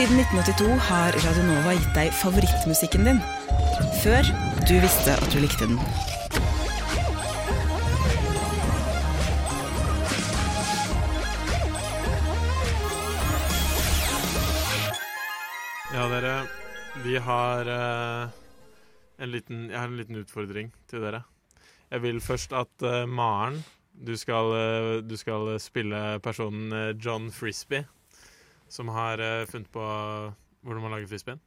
Siden 1982 har Radio Nova gitt deg favorittmusikken din. Før du visste at du likte den. Ja, dere. Vi har uh, en liten Jeg har en liten utfordring til dere. Jeg vil først at uh, Maren du skal, uh, du skal spille personen John Frisbee, som har uh, funnet på hvordan man lager frisbeen.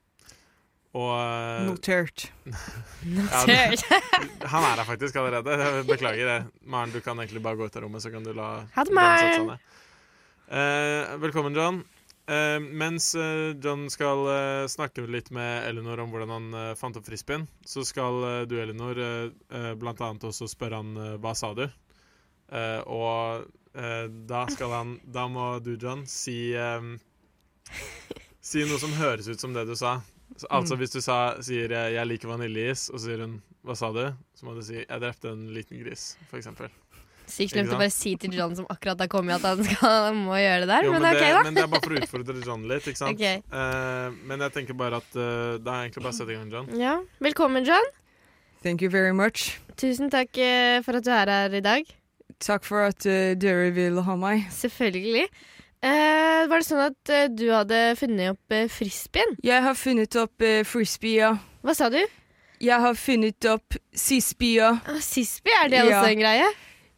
Og uh, Notert. ja, det- Han er her faktisk allerede. Beklager. det. Maren, du kan egentlig bare gå ut av rommet, så kan du la Ha det, Maren. Uh. Eh, velkommen, John. Uh, mens eh, John skal eh, snakke litt med Elinor om hvordan han eh, fant opp frisbeen, så skal eh, du, Elinor, eh, eh, blant annet også spørre han eh, hva sa du? Eh, og eh, da skal han Da må du, John, si eh, Si noe som høres ut som det du sa. Altså Mm. hvis du sa, sier eh, 'jeg liker vaniljeis', og så sier hun 'hva sa du', så må du si 'jeg drepte en liten gris', eksempel. Sykt slemt å bare si til John som akkurat har kommet, at han skal, må gjøre det der. Jo, men, men, ok, det, da. men det er bare for å utfordre John litt, ikke sant? Okay. Uh, men jeg tenker bare at uh, det er egentlig bare å sette i gang, John. Ja, Velkommen, John. Thank you very much. Tusen takk uh, for at du er her i dag. Takk for at dere vil ha meg. Selvfølgelig. Eh, var det sånn at eh, du hadde funnet opp uh, frisbeen? Jeg har funnet opp uh, frisbee, ja. Hva sa du? Jeg har funnet opp sisbee, ja. Ah, Sisby, er det Ja. også en greie?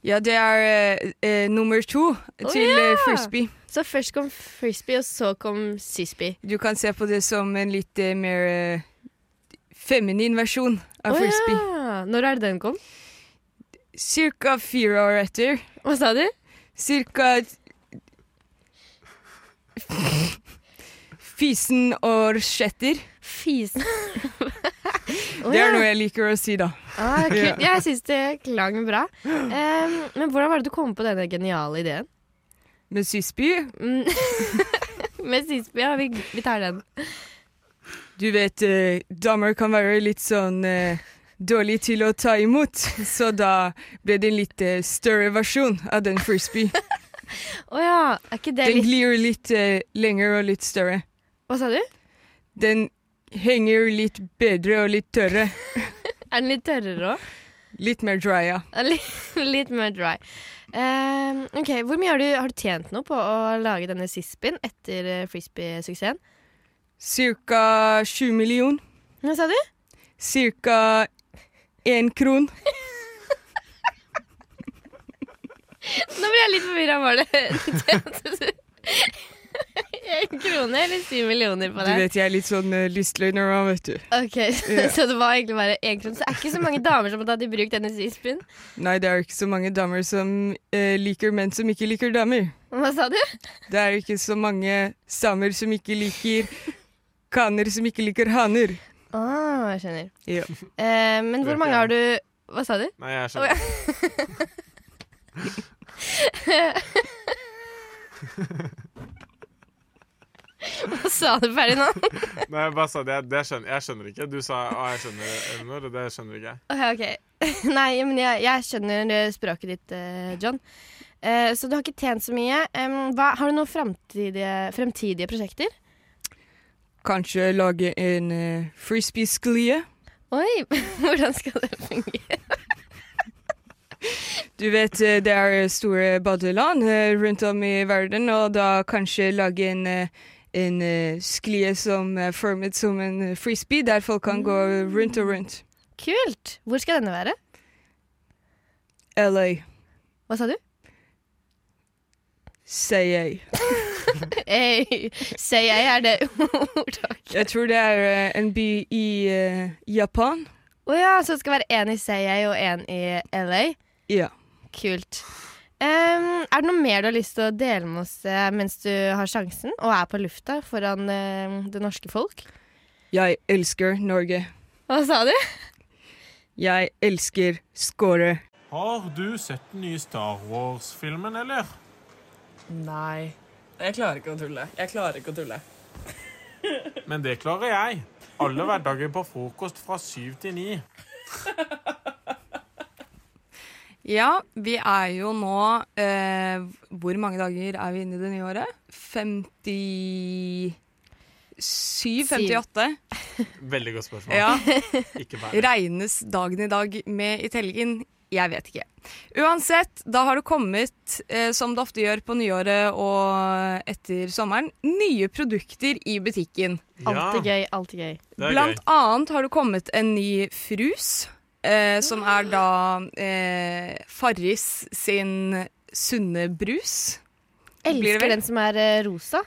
Ja, det er eh, eh, nummer to til ja! eh, frisbee. Så først kom frisbee, og så kom sisby. Du kan se på det som en litt eh, mer eh, feminin versjon av frisbee. ja. Når er det den kom? Cirka fire år etter. Hva sa du? Cirka Fisen og skjetter. Fisen. Det er noe jeg liker å si, da. Ah, kult. Ja. Jeg syns det klang bra. Um, men hvordan var det du kom på denne geniale ideen? Med Sysby? Mm. Med Sysby, ja. Vi, vi tar den. Du vet, eh, damer kan være litt sånn eh, dårlig til å ta imot, så da ble det en litt eh, større versjon av den frisbee. Å ja. Er ikke det Den litt glir litt eh, lenger og litt større. Hva sa du? Den henger litt bedre og litt tørre. Er den litt tørrere òg? Litt mer dry, ja. Litt, litt mer dry. Em, ok, Hvor mye har du, har du tjent nå på å lage denne sispen etter eh, frisbee-suksessen? Cirka 20 million. Hva sa du? Cirka én kron. Nå blir jeg litt forvirra. Var det en krone eller syv millioner på Du vet, jeg er litt sånn uh, lystløgner vet du. Ok, yeah. Så det var egentlig bare én krone. Så det er ikke så mange damer som har tatt i bruk denne Sispien? Nei, det er ikke så mange damer som uh, liker menn som ikke liker damer. Hva sa du? Det er ikke så mange samer som ikke liker kaner som ikke liker haner. Ah, jeg skjønner. Ja. Uh, men hvor mange har du Hva sa du? Nei, jeg skjønner. skjønner. ja. Hva sa du ferdig nå? Nei, jeg bare sa det. Det skjønner, jeg skjønner ikke. Du sa å, jeg skjønner, Elinor, og det skjønner ikke jeg. Ok, ok. Nei, men jeg, jeg skjønner eh, språket ditt, eh, John. Uh, så du har ikke tjent så mye. Um, hva, har du noen fremtidige, fremtidige prosjekter? Kanskje lage en uh, frisbee-sklie. Oi, hvordan skal det fungere? Du vet, eh, det er store badeland eh, rundt om i verden, og da kanskje lage en, eh, en sklie som er formet som en frisbee, der folk kan gå rundt og rundt. Kult! Hvor skal denne være? LA, Hva sa du? Say jeg. Hey, say jeg, er det ordtaket? Jeg tror det er en by i uh, Japan. Å ja, så det skal være én i Seiyei og én i LA? Ja. Kult. Um, er det noe mer du har lyst til å dele med oss eh, mens du har sjansen og er på lufta foran eh, det norske folk? Jeg elsker Norge. Hva sa du? Jeg elsker Skåre. Har du sett den nye Star Wars-filmen, eller? Nei. Jeg klarer ikke å tulle. Jeg klarer ikke å tulle. Men det klarer jeg. Alle hverdager på frokost fra syv til ni. Ja, vi er jo nå eh, Hvor mange dager er vi inne i det nye året? 50 7.58. Veldig godt spørsmål. Ja. Ikke bare. Regnes dagen i dag med i telgen? Jeg vet ikke. Uansett, da har det kommet, eh, som det ofte gjør på nyåret og etter sommeren, nye produkter i butikken. Alltid gøy, alltid gøy. Blant gøy. annet har det kommet en ny frus, eh, som er da eh, Farris sin sunne brus. Elsker den som er eh, rosa.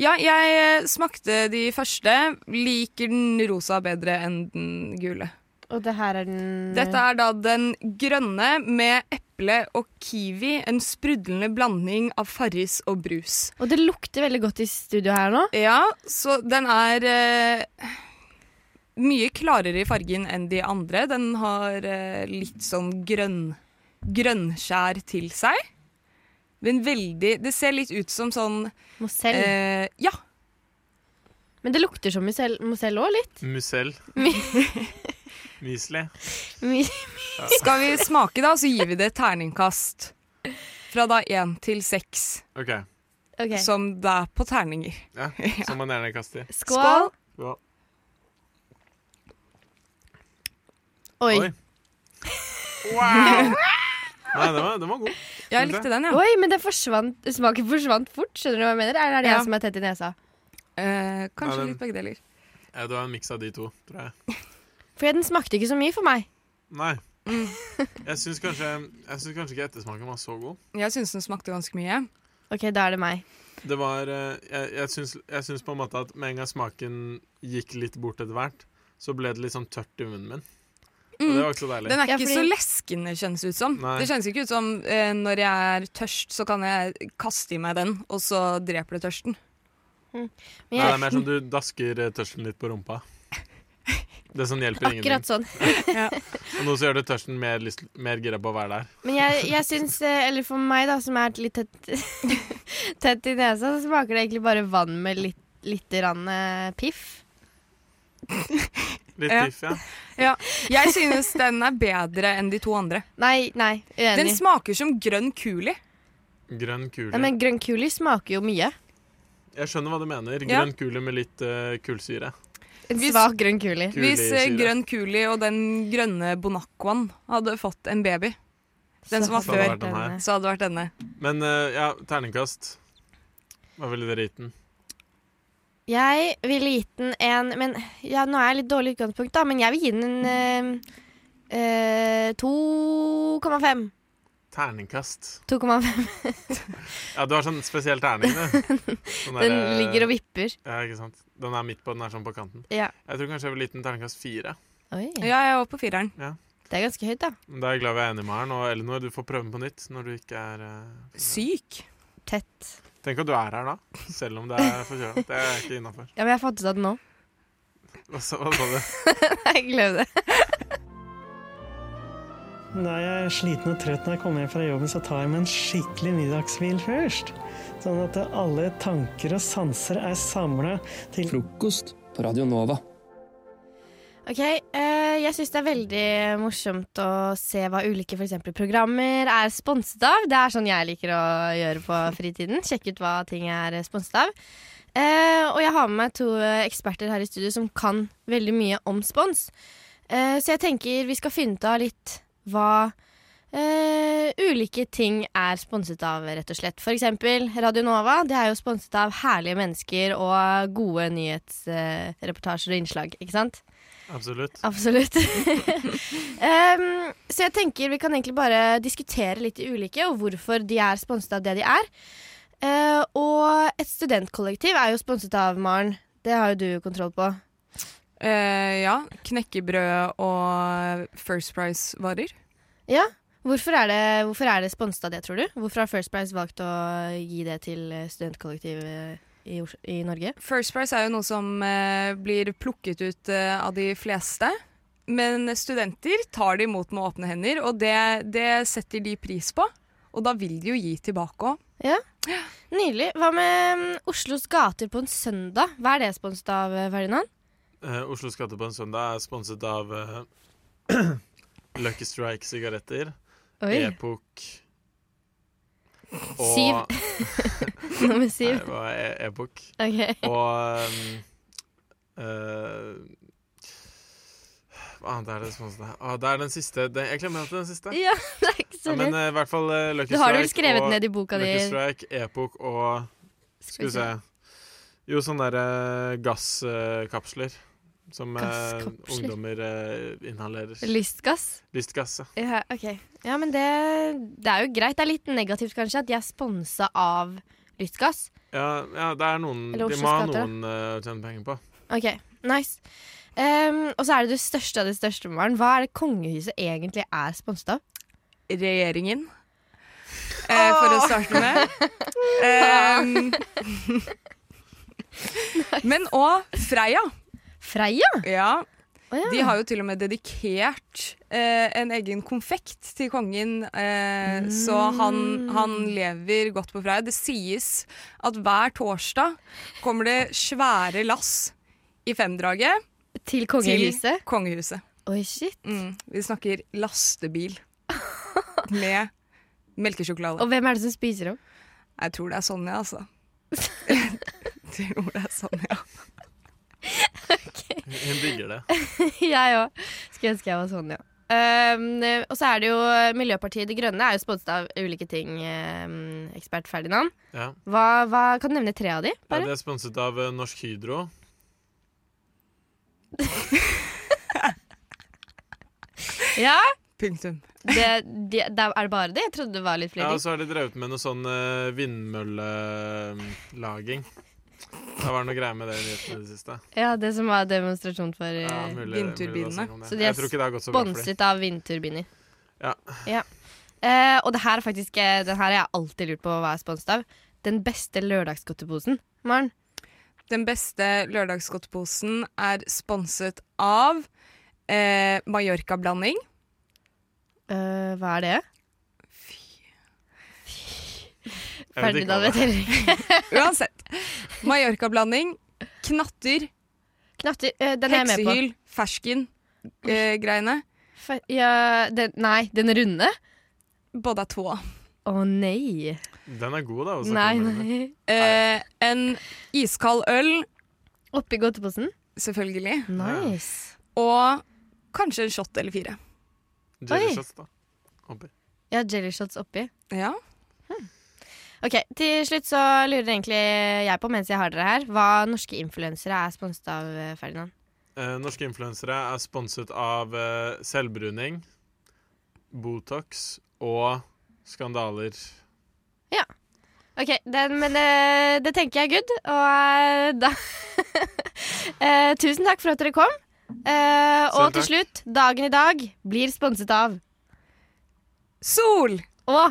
Ja, jeg eh, smakte de første. Liker den rosa bedre enn den gule. Og det her er den Dette er da den grønne med eple og kiwi. En sprudlende blanding av Farris og brus. Og det lukter veldig godt i studio her nå. Ja, så den er eh, mye klarere i fargen enn de andre. Den har eh, litt sånn grønn grønnskjær til seg. Men veldig Det ser litt ut som sånn Mosell. eh, Ja. Men det lukter som Mosell Mosell òg, litt. Musell. Mysli. My- Skal vi smake, da, så gir vi det et terningkast. Fra da én til seks, OK. Ok. som det er på terninger. Ja, som man gjerne kaster. i. Skål. Skål. Oi. Oi. Wow! Nei, den var, den var god. Jeg likte den, ja. Oi, men det forsvant, smaken forsvant fort. Skjønner du hva jeg mener? Eller er det Ja. jeg som er tett i nesa? Eh, kanskje Nei, den- litt begge deler. Ja, det var en miks av de to, tror jeg. For den smakte ikke så mye for meg. Nei. Mm. Jeg syns kanskje, jeg syns kanskje ikke ettersmaken var så god. Jeg syns den smakte ganske mye. Ok, da er det meg. Det var eh, Jeg, jeg, syns, jeg syns på en måte at med en gang smaken gikk litt bort etter hvert, så ble det litt sånn tørt i munnen min. Og det var ikke så deilig. Den er Ja, ikke fordi- så leskende, kjennes det ut som. Nei. Det kjennes ikke ut som eh, når jeg er tørst, så kan jeg kaste i meg den, og så dreper det tørsten. Men Nei, det er mer som du dasker eh, tørsten litt på rumpa. Det som hjelper akkurat ingenting. sånn. Og noe som gjør det tørsten mer, lyst, mer gira på å være der. Men jeg, jeg syns, eh, eller for meg da, som er litt tett, tett i nesa, så smaker det egentlig bare vann med litt, litt rann, eh, piff. Litt Ja. diff, ja. Ja. Jeg synes den er bedre enn de to andre. Nei, nei, Den smaker som grønn kuli. Grønn kuli Nei, men grønn kuli smaker jo mye. Jeg skjønner hva du mener. Ja. Grønn kule med litt uh, kullsyre. En svak grønn kuli. Hvis uh, grønn kuli og den grønne bonacquaen hadde fått en baby, den som var Så hadde før, den så hadde det vært denne. Men uh, ja, terningkast. Hva ville dere gitt den? Jeg ville gitt den en Men ja, nå er jeg litt dårlig utgangspunkt, da, men jeg vil gi den en eh, eh, 2,5. Terningkast. 2,5. Ja, du har sånn spesiell terning, du. Sånn Den der, eh, ligger og vipper. Ja, ikke sant. Den er midt på, den er sånn på kanten. Ja. Jeg tror kanskje jeg ville gitt den terningkast fire. Oi, Ja, jeg var på fireren. det er ganske høyt, da. Men Da er jeg glad vi er enige, Maren. Og Elinor, du får prøve den på nytt når du ikke er eh, Syk. Tett. Tenk at du er her da, selv om det er forkjøla. Det er ikke innafor. Ja, men jeg har fått ut av det nå. Hva sa hva sa du? Jeg glem det. Da jeg er sliten og trøtt når jeg kommer hjem fra jobben, så tar jeg meg en skikkelig middagshvil først. Sånn at alle tanker og sanser er samla til Frokost på Radio Nova. Ok, eh, Jeg syns det er veldig morsomt å se hva ulike for eksempel, programmer er sponset av. Det er sånn jeg liker å gjøre på fritiden. Sjekke ut hva ting er sponset av. Eh, og jeg har med meg to eh, eksperter her i studio som kan veldig mye om spons. Eh, så jeg tenker vi skal finne ut av litt hva eh, ulike ting er sponset av, rett og slett. For eksempel Radio Nova. Det er jo sponset av herlige mennesker og gode nyhetsreportasjer og innslag, ikke sant? Absolutt. Absolutt. um, så jeg tenker vi kan egentlig bare diskutere litt de ulike, og hvorfor de er sponset av det de er. Uh, og et studentkollektiv er jo sponset av Maren. Det har jo du kontroll på. Uh, ja. Knekkebrød og First Price-varer. Ja. Hvorfor er det, hvorfor er det sponset av det, tror du? Hvorfor har First Price valgt å gi det til studentkollektiv eh, i, i Norge? First Price er jo noe som eh, blir plukket ut eh, av de fleste. Men studenter tar det imot med åpne hender, og det, det setter de pris på. Og da vil de jo gi tilbake òg. Nydelig. Hva med mm, Oslos gater på en søndag? Hva er det sponset av, eh, Ferdinand? Eh, Oslos gater på en søndag er sponset av eh, Lucky Strike sigaretter, Epok og Syv. Nummer Nei, det var e-bok. E okay. Og um, eh, Hva annet er det? Ah, det er den siste. Det, jeg glemmer alltid den siste. Ja, det er ikke Ja, men eh, i hvert fall uh, Lucky Du har vel skrevet og ned i boka di. Lucky Strike, Epok og Skal vi se Jo, sånne derre uh, gasskapsler. Som eh, ungdommer eh, inhalerer. Lystgass? Lystgass, ja. Ja, ok. Ja, men det, det er jo greit. Det er litt negativt kanskje at de er sponsa av lystgass. Ja, ja, det er noen Eller De må ha noen eh, å tjene penger på. Ok, nice. Ehm, og så er det det største av det største, Maren. Hva er det kongehuset egentlig er sponset av? Regjeringen. Eh, for å starte med. Ehm, men òg Freia. Freia? Ja. Oh, ja. De har jo til og med dedikert eh, en egen konfekt til kongen, eh, så han, han lever godt på Freia. Det sies at hver torsdag kommer det svære lass i femdraget Til kongehuset? til kongehuset. Oi, shit. Mm, vi snakker lastebil med melkesjokolade. Og hvem er det som spiser dem? Jeg tror det er Sonja, altså. Jeg tror det er Sonja. Hun digger det. jeg òg. Skulle ønske jeg var sånn, ja. Um, og så er det jo Miljøpartiet De Grønne er jo sponset av ulike ting, um, ekspert Ferdinand. Ja. Hva, hva, kan du nevne tre av de? Ja, det er sponset av uh, Norsk Hydro. Ja, Punktum. det, de, det, Er det bare det? Jeg trodde det var litt Ja, og så har de drevet med noe sånn uh, vindmøllelaging. Det var noe greier med det i nyhetene i det siste. Ja, det som var demonstrasjon for eh, Ja, mulig, det vindturbinene. Så de er Jeg tror ikke det har gått så bra for dem. sponset av vindturbiner. Ja. Eh, og det her er faktisk eh, Den her har jeg alltid lurt på hva er sponset av. Den beste lørdagsgodteposen. Maren? Den beste lørdagsgodteposen er sponset av eh, Mallorca-blanding. Eh, hva er det? Jeg Ferdinand det vet heller ikke. Uansett. Mallorca-blanding, knatter, Knatter. øh, den er jeg med på. heksehyl, fersken-greiene. Fe- Ja, den, nei, den runde? Både er to. Å nei. Den er god, da. å snakke Nei, om nei. Eh, en iskald øl, Oppi godteposen? selvfølgelig. Nice. Og kanskje en shot eller fire. Jelly Oi. shots, da. Oppi. Ja, jelly shots oppi. Ja. Ok, Til slutt så lurer egentlig jeg på, mens jeg har dere her, hva norske influensere er sponset av eh, Ferdinand? Eh, norske influensere er sponset av eh, selvbruning, Botox og skandaler. Ja. Ok, den, men det, det tenker jeg er good. Og eh, da eh, Tusen takk for at dere kom. Eh, og til slutt, dagen i dag blir sponset av Sol! Å,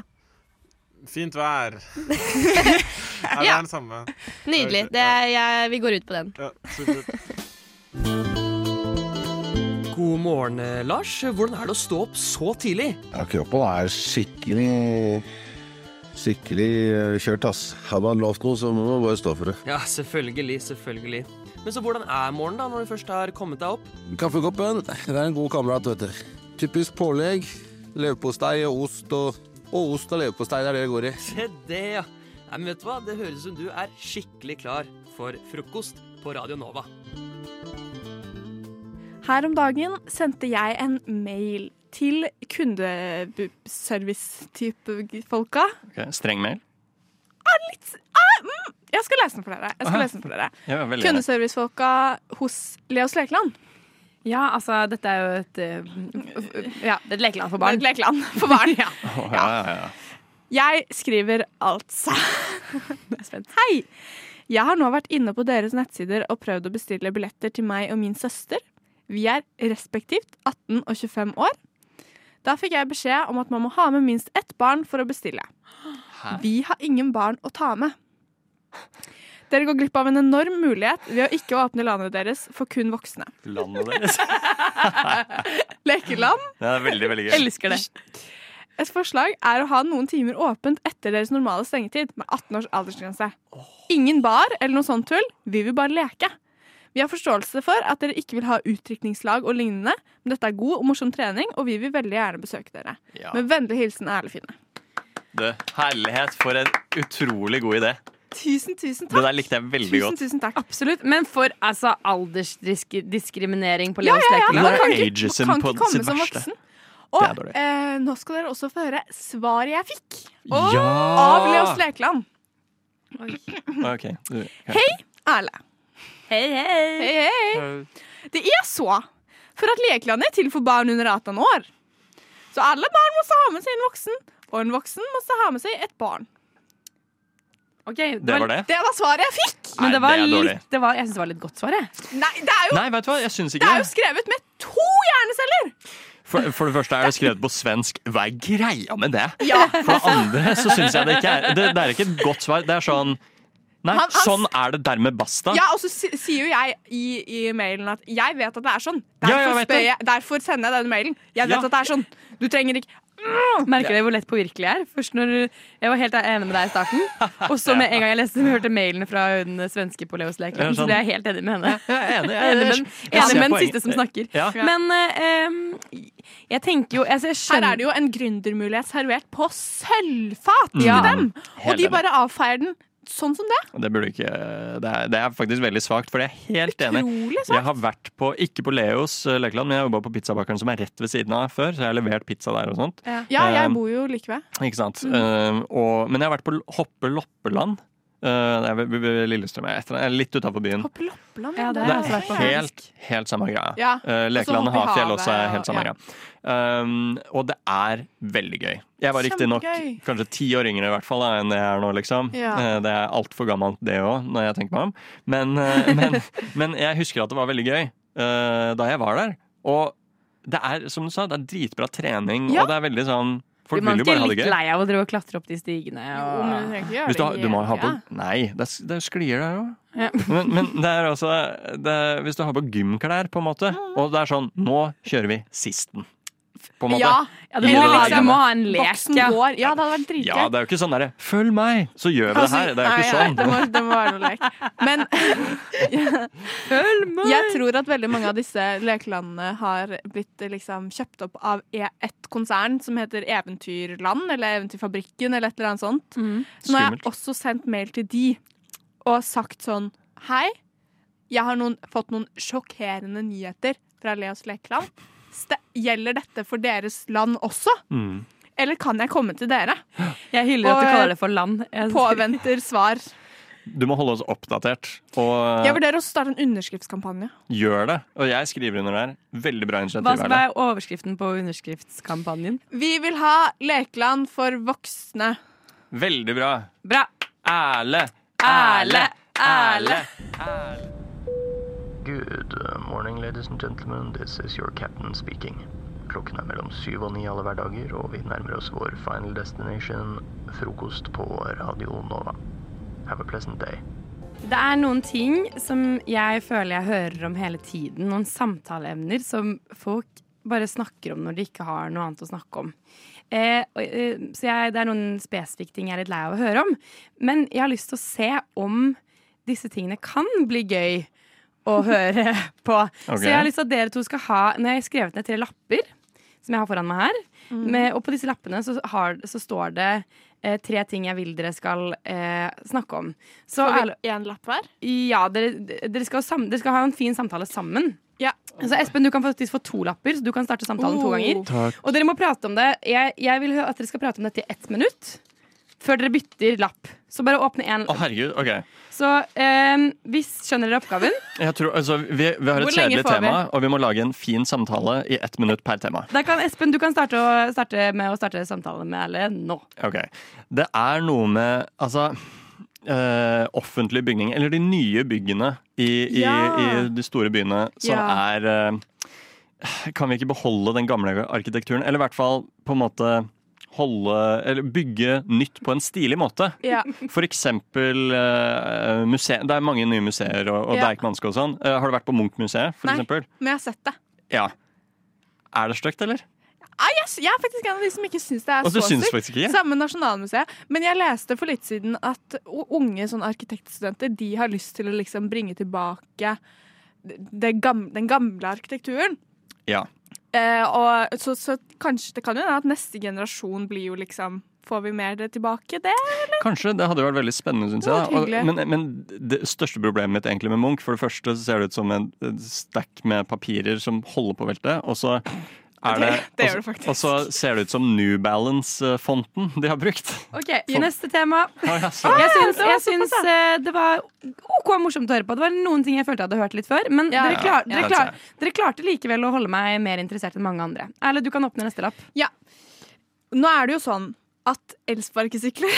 Fint vær. ja, det er den samme. nydelig. Det, er- jeg, vi går ut på den. Ja. God morgen, eh, Lars. Hvordan er det å stå opp så tidlig? Ja, kroppen er skikkelig Skikkelig eh, kjørt, ass. Har man lovt noe, så må man bare stå for det. Ja, selvfølgelig, selvfølgelig. Men så hvordan er morgenen da, når du først har kommet deg opp? Kaffekoppen, det er en god kamerat, vet du. Typisk pålegg. Leverpostei og ost og Og ost og leverpostei, det er det det går i. Se det, ja. Nei, men vet du hva? Det høres ut som du er skikkelig klar for frokost på Radio Nova. Her om dagen sendte jeg en mail til kundeservice-type-folka. streng mail? Jeg skal lese den for dere. Jeg skal Aha. lese den for dere. Kundeservice-folka hos Leos Lekeland. Ja, altså, dette er jo et eh, Ja, det er et lekeland for barn. Et lekeland for barn. ja. Ja, ja, ja. Jeg skriver altså Jeg er spent. Hei! Jeg har nå vært inne på deres nettsider og prøvd å bestille billetter til meg og min søster. Vi er respektivt 18 og 25 år. Da fikk jeg beskjed om at man må ha med minst ett barn for å bestille. Vi har ingen barn å ta med. Dere går glipp av en enorm mulighet ved å ikke åpne landet deres for kun voksne. Landet deres. Lekeland Det er veldig, veldig gøy. Elsker det. Et forslag er å ha noen timer åpent etter deres normale stengetid, med 18 års aldersgrense. Ingen bar eller noe sånt tull, vi vil bare leke. Vi har forståelse for at dere ikke vil ha utdrikningslag og lignende, men dette er god og morsom trening, og vi vil veldig gjerne besøke dere. Ja. Med vennlig hilsen Erle Finne. Du, herlighet, for en utrolig god idé. Tusen, tusen Det der likte jeg veldig Tusen, godt. tusen takk. Absolutt. Men for altså aldersdiskriminering på Leos ja, ja. lekeland Man kan ikke, man kan ikke komme som verste. voksen. Og eh, nå skal dere også få høre svaret jeg fikk Ja! av Leos Lekeland. Ok, Okay. Hei, Erle. Hei, hei. Hei, hei. Det er så for at lekeland er til for barn under 18 år. Så alle barn må ha med seg en voksen, og en voksen må ha med seg et barn. Ok, Det var det? Det var svaret jeg fikk. Men det var Nei, det er dårlig. litt, det var, jeg syns det var litt godt svar, jeg. Nei, det er jo, Nei, vet du hva, jeg det er jo skrevet med to hjerneceller. For, for det første er det skrevet på svensk. Hva er greia med det? Ja. For det andre så syns jeg det ikke er det, det er ikke et godt svar. Det er sånn Nei, Han- han- sånn er det dermed basta. Ja, og så sier jo jeg i, i mailen at jeg vet at det er sånn. Ja, Derfor, jeg spør jeg, derfor sender jeg denne mailen. Jeg vet Ja. at det er sånn. Du trenger ikke Merker dere hvor lett påvirkelig jeg er? Først når Jeg var helt enig med deg i starten, og så med en gang jeg leste hørte mailene fra hun svenske på Leos Ja, så sånn. ble jeg helt enig med henne. Jeg er enig. Jeg, Enig med, enig den siste som snakker. Ja. Men eh, jeg tenker jo altså, jeg Her er det jo en gründermulighet servert på sølvfat til dem. Og de bare avfeier den sånn som det. Det ikke Det er, det er faktisk veldig svakt, for jeg er helt enig. Utrolig svakt. Jeg har vært på, ikke på Leos eh, lekeland, men jeg jobba på pizzabakeren som er rett ved siden av før, så jeg har levert pizza der og sånt. Ja, jeg Um, bor jo like ved. Ikke sant? Mm. Uh, og, men jeg har vært på Hoppe Loppeland. Eh, ved Lillestrøm. Er etter- er litt utafor byen. Hoppe Loppland? Ja, det er helt, helt samme greia. Ja, Eh, Lekelandet havet også er helt samme ja. greia. Um, og det er veldig gøy. Jeg var riktignok kanskje ti år yngre i hvert fall da, enn det jeg er nå, liksom. Ja. Eh, det er altfor gammelt, det òg, når jeg tenker meg om. Men, men, men jeg husker at det var veldig gøy uh, da jeg var der. Og det er, som du sa, det er dritbra trening, Ja. og det er veldig sånn Folk Blir man ikke være litt lei av å drive og klatre opp de stigene? Jo, men du trenger ikke gjøre Hvis du, har, det du må ha på. Nei, det er, det er sklier der òg. Ja. Men, men det er altså det er, Hvis du har på gymklær, på en måte, og det er sånn Nå kjører vi sisten. På en måte. Ja, Ja, du, må, ha- liksom, du må ha en lek. Ja. går. Ja, det hadde vært dritgøy. Ja, det er jo ikke sånn derre 'følg meg', så gjør vi det Altså, her. Det er jo ikke sånn. det, må, det må være noe lek. Men Følg meg! jeg tror at veldig mange av disse lekelandene har blitt liksom kjøpt opp av e- et konsern som heter Eventyrland, eller Eventyrfabrikken, eller et eller annet sånt. Mm. Så nå har jeg også sendt mail til de og sagt sånn Hei, jeg har noen, fått noen sjokkerende nyheter fra Leos lekeland. Gjelder dette for deres land også? Mm. Eller kan jeg komme til dere? Jeg hyller at du eh, kaller det for land. Jeg- Påventer svar. Du må holde oss oppdatert, og Jeg vurderer å starte en underskriftskampanje. gjør det. Og jeg skriver under der. Veldig bra initiativ. Hva som Erle. er overskriften på underskriftskampanjen? Vi vil ha lekeland for voksne. Veldig bra. Bra! Erle! Erle! Erle! Good morning, ladies and gentlemen. This is your captain speaking. Klokken er mellom syv og ni alle hverdager, og vi nærmer oss vår final destination, frokost på Radio Nova. Have a pleasant day. Det er noen ting som jeg føler jeg hører om hele tiden. Noen samtaleemner som folk bare snakker om når de ikke har noe annet å snakke om. Eh, eh, så jeg, det er noen spesifikke ting jeg er litt lei av å høre om. Men jeg har lyst til å se om disse tingene kan bli gøy å høre på. Okay. Så jeg har lyst til at dere to skal ha Når jeg har skrevet ned tre lapper, som jeg har foran meg her, med, og på disse lappene så, har, så står det eh, tre ting jeg vil dere skal eh, snakke om. Så Får vi én lapp hver? ja, dere, dere, skal sam, dere skal ha en fin samtale sammen. Ja. Så Espen, du kan faktisk få to lapper, så du kan starte samtalen to Oh. ganger. Takk. Og dere må prate om det. Jeg, jeg vil at dere skal prate om dette i ett minutt. Før dere bytter lapp. Så bare åpne én. Å, herregud. OK. Så eh, hvis Skjønner dere oppgaven? Jeg tror, altså, vi, vi har Hvor et lenge kjedelig får vi? tema, og vi må lage en fin samtale i ett minutt per tema. Da kan Espen, du kan starte, å, starte med å starte samtalen med Erle nå. Ok. Det er noe med altså eh, offentlig bygning, eller de nye byggene i, i, Ja. i de store byene, som Ja. er eh, Kan vi ikke beholde den gamle arkitekturen? Eller i hvert fall på en måte holde Eller bygge nytt på en stilig måte. Ja. For eksempel uh, muse Det er mange nye museer og, og Ja. Deichmanske og sånn. Uh, har du vært på Munch-museet, Nei. eksempel? Men jeg har sett det. Ja. Er det stygt, eller? Ah, yes, jeg er faktisk en av de som ikke syns det er Og så stygt. Samme Nasjonalmuseet. Men jeg leste for litt siden at unge sånn arkitektstudenter De har lyst til å liksom bringe tilbake det gam, den gamle arkitekturen. Ja. Eh, og så, så kanskje det kan jo hende at neste generasjon blir jo liksom Får vi mer det tilbake, det? Kanskje. Det hadde vært veldig spennende, syns jeg. Og, men, men det største problemet mitt egentlig med Munch, for det første så ser det ut som en stack med papirer som holder på å velte, og så er det, Det- det gjør det faktisk. Og så ser det ut som New Balance-fonten de har brukt. OK, i neste tema. Oh, ja. Jeg syns, jeg syns eh, det var OK morsomt å høre på. Det var noen ting jeg følte jeg hadde hørt litt før. Men Ja. dere, klar, Ja, dere, klar, dere klarte likevel å holde meg mer interessert enn mange andre. Erle, du kan åpne neste lapp. Ja. Nå er det jo sånn at elsparkesykler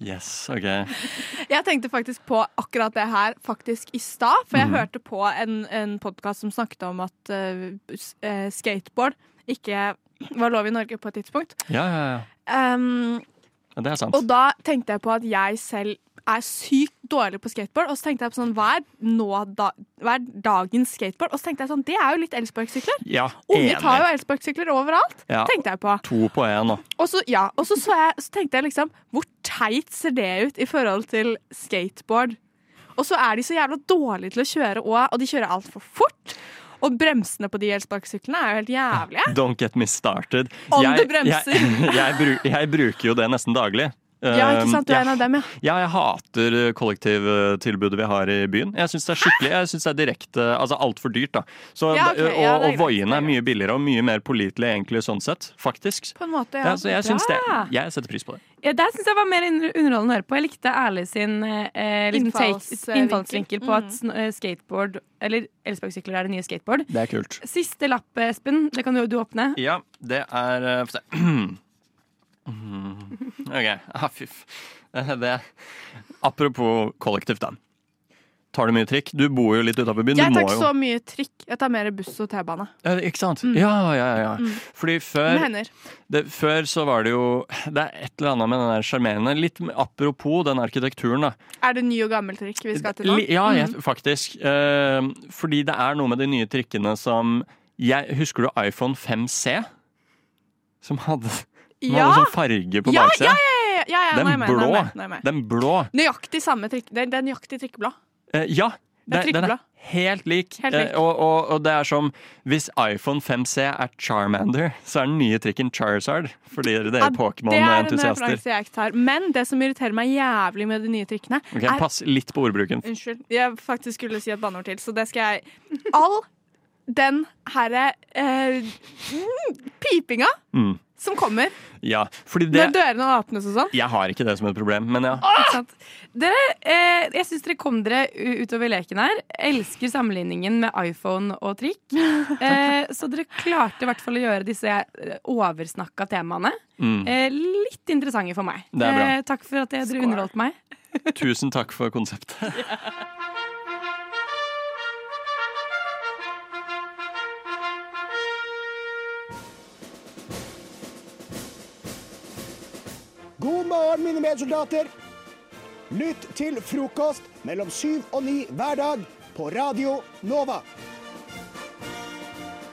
Yes, OK. Jeg tenkte faktisk på akkurat det her faktisk i stad, for jeg mm. hørte på en, en podkast som snakket om at uh, skateboard ikke var lov i Norge på et tidspunkt. Ja, ja, ja. Um, ja. Det er sant. og da tenkte jeg på at jeg selv er sykt dårlig på skateboard, og så tenkte jeg på sånn, hva er, nå da, hva er dagens skateboard? Og så tenkte jeg sånn, det er jo litt elsparkesykler. Ja, Unge tar jo elsparkesykler overalt, Ja. tenkte jeg på. To på én nå. Og så, ja, og så, så, jeg, så tenkte jeg liksom Hvor teit ser det ut i forhold til skateboard? Og så er de så jævla dårlige til å kjøre òg, og de kjører altfor fort. Og bremsene på de elsparkesyklene er jo helt jævlige. Don't get me started. Om jeg, du bremser. Jeg, jeg, jeg bruker jo det nesten daglig. Ja, ikke sant? Du er en av dem, ja. Ja, jeg hater eh, kollektivtilbudet vi har i byen. Jeg syns det er skikkelig, jeg synes det er direkte, altså altfor dyrt. da. Så, Ja, okay, og ja, er og voiene er mye billigere og mye mer pålitelig egentlig sånn sett, faktisk. På en måte, ja. Ja, så jeg, synes det, jeg setter pris på det. Ja, der syns jeg var mer under- underholdende å høre på. Jeg likte Ærlig sin eh, liksom Innfallsvinkel. innfallsvinkel på at Mm. eh, skateboard, eller elsparkesykler, er det nye skateboard. Det er kult. Siste lapp, Espen. Det kan du, du åpne. Ja, det er eh, Få se. Mm. OK. Ah, fyff. Eh, Det Apropos kollektivt, da. Tar du mye trikk? Du bor jo litt utafor byen. Jeg tar ikke så mye trikk. Jeg tar mer buss og T-bane. Ja, Ikke sant? Mm. Ja, ja, ja. Mm. Fordi før det, Før så var det jo Det er et eller annet med den der sjarmerende Litt apropos den arkitekturen, da. Er det ny og gammel trikk vi skal til nå? Ja, jeg, Mm. faktisk. Eh, fordi det er noe med de nye trikkene som jeg, Husker du iPhone 5C? Som hadde, som Ja. hadde sånn farge på Ja, baksida? ja, ja, ja, Den blå. med. Den blå. Nøyaktig samme trikk. Det er, nøyaktig trikkeblad. Eh, ja. Det den er helt lik. Helt lik. Eh, og, og, og det er som Hvis iPhone 5C er Charmander, så er den nye trikken Charizard. Fordi dere, Ja, er Pokémon-entusiaster. Men det som irriterer meg jævlig med de nye trikkene okay, er Pass litt på ordbruken. Unnskyld. Jeg faktisk skulle si et banneord til, så det skal jeg All den herre eh, mm, pipinga Mm. Som kommer Ja, fordi når det dørene åpnes og sånn. Jeg har ikke det som et problem, men ja. Ah! Dere, eh, jeg syns dere kom dere utover leken her. Elsker sammenligningen med iPhone og trikk. Eh, så dere klarte i hvert fall å gjøre disse eh, oversnakka temaene Mm. eh, litt interessante for meg. Det bra. Eh, takk for at dere underholdt meg. Tusen takk for konseptet. morgen, mine medsoldater. Lytt til frokost mellom syv og ni hver dag på Radio Nova.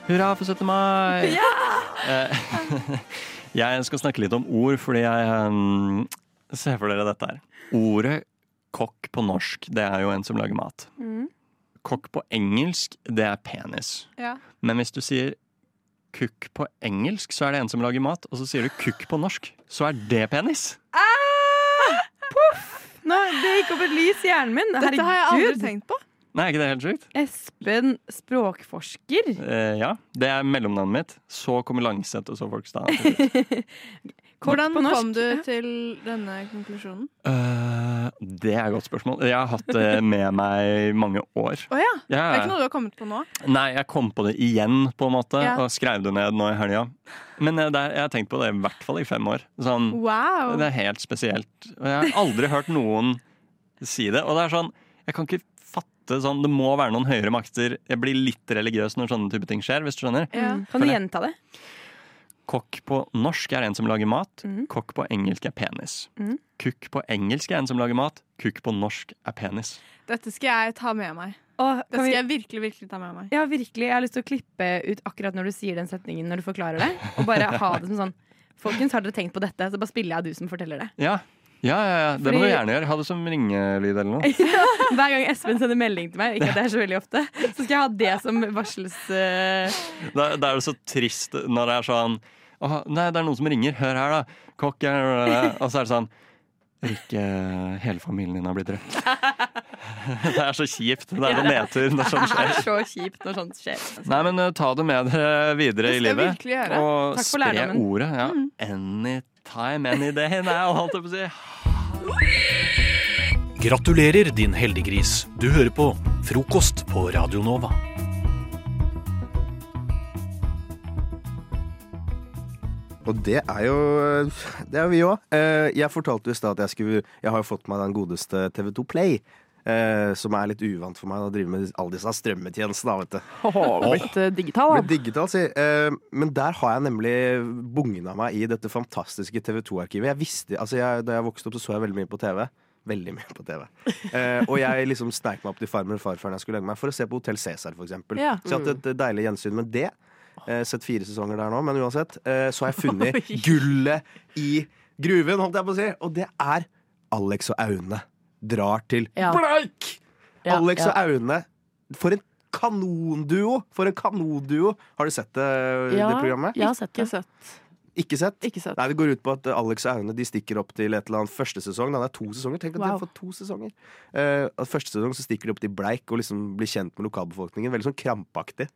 Hurra for 17. mai! Ja! jeg skal snakke litt om ord, fordi jeg um, Se for dere dette her. Ordet kokk på norsk, det er jo en som lager mat. Mm. Kokk på engelsk, det er penis. Ja. Men hvis du sier kukk på engelsk, så er det en som lager mat. Og så sier du kukk på norsk, så er det penis. Nå, det gikk opp et lys i hjernen min. Dette har jeg aldri tenkt på. Nei, er ikke det helt sjukt? Espen språkforsker. Eh, ja. Det er mellomnavnet mitt. Så kommer Langseth, og så Folkstad. Hvordan kom du til denne konklusjonen? Uh, det er et godt spørsmål. Jeg har hatt det med meg i mange år. Oh, ja. Ja, Det er ikke noe du har kommet på nå? Nei, jeg kom på det igjen, på en måte, Ja. og skrev det ned nå i helga. Men jeg, det er, jeg har tenkt på det i hvert fall i fem år. Sånn, Wow. Det er helt spesielt. Og jeg har aldri hørt noen si det. Og det er sånn, jeg kan ikke fatte sånn Det må være noen høyere makter. Jeg blir litt religiøs når sånne type ting skjer, hvis du skjønner. Ja. Kan du gjenta det? Kokk på norsk er en som lager mat. Mm. Kokk på engelsk er penis. Mm. Kukk på engelsk er en som lager mat. Kukk på norsk er penis. Dette skal jeg ta med meg. Åh, Det skal vi- jeg virkelig, virkelig ta med meg. Ja, virkelig. Jeg har lyst til å klippe ut akkurat når du sier den setningen, når du forklarer det. Og bare ha det som sånn Folkens, har dere tenkt på dette? Så bare spiller jeg av du som forteller det. Ja. Ja, ja, ja. Det må du gjerne gjøre. Ha det som ringelyd eller noe. Hver gang Espen sender melding til meg, ikke at det er så veldig ofte, så skal jeg ha det som varsels... eh, Da, da er det så trist når det er sånn Åh, Nei, det er noen som ringer. Hør her, da. Kokk er Og så er det sånn Rikke, hele familien din har blitt drept. Det er så kjipt. Det er så nedtur når sånt Det er så kjipt når sånt skjer. Nei, men eh, ta det med dere videre Det i skal jeg livet. virkelig gjøre. Og Takk for spre lærdommen. ordet. Ja. Mm. Anytime, any day now, holdt jeg på å si. Gratulerer, din heldiggris. Du hører på Frokost på Radio Nova. Og det er jo Det er vi òg. Jeg fortalte jo i stad at jeg skulle Jeg har jo fått meg den godeste TV2 Play. Eh, som er litt uvant for meg å drive med alle disse strømmetjenestene. da, vet du. blitt oh. digital, da. Blitt digital, si. Eh, Men der har jeg nemlig bugna meg i dette fantastiske TV2-arkivet. Jeg visste, altså jeg, Da jeg vokste opp, så så jeg veldig mye på TV. Veldig mye på TV. Eh, og jeg liksom sneik meg opp til farmor og farfar når jeg skulle legge meg, for å se på Hotell Cæsar, for eksempel. Ja. Så jeg har hatt et deilig gjensyn med det. Eh, sett fire sesonger der nå, men uansett. Eh, så har jeg funnet gullet i gruven, holdt jeg på å si. Og det er Alex og Aune drar til Ja. Bleik! Ja, Alex ja. og Aune. For en kanonduo! For en kanonduo! Har du sett det, det programmet? jeg har sett det. Ikke sett? Ikke sett. Nei, Det går ut på at Alex og Aune de stikker opp til et eller annet første sesong. Da. Det er to sesonger. Tenk at de har fått to sesonger. Uh, første sesong så stikker de opp til Bleik og liksom blir kjent med lokalbefolkningen. Veldig sånn krampaktig.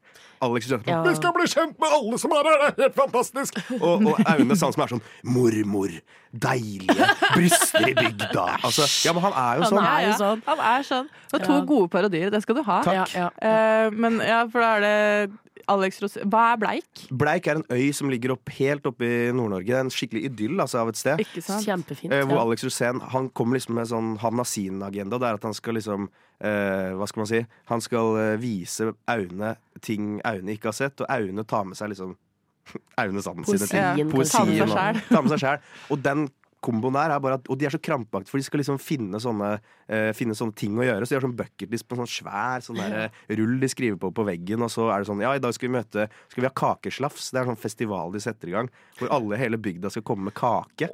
Alex sier sånn Ja. Vi skal bli kjent med alle som er her! Det er helt fantastisk! Og, og Aune sånn som er sånn mormor. Deilige bryster i bygda. Altså, ja, men han er jo sånn. Han er jo sånn. Han er sånn. Det er to Ja. gode parodier, det skal du ha. Takk. Ja, Eh, men ja, for da er det Alex Ros... Hva er bleik? Bleik er en øy som ligger opp, helt oppe i Nord-Norge. Det er En skikkelig idyll altså, av et sted. Ikke sant? Kjempefint. Eh, hvor ja. Alex Rosén han kommer liksom med sånn Han har sin agenda. Det er at han skal liksom eh, Hva skal man si? Han skal eh, vise Aune ting Aune ikke har sett, og Aune tar med seg liksom Aune Sanden sine ting. Poesien. Poesien. Ta med seg sjæl. Og den komboen der er bare at Og de er så krampaktige, for de skal liksom finne sånne, uh, finne sånne ting å gjøre. Så de har sånn bucketlist på en sånn svær sånn der, uh, rull de skriver på på veggen, og så er det sånn Ja, i dag skal vi møte Skal vi ha kakeslafs? Det er sånn festival de setter i gang, hvor alle hele bygda skal komme med kake.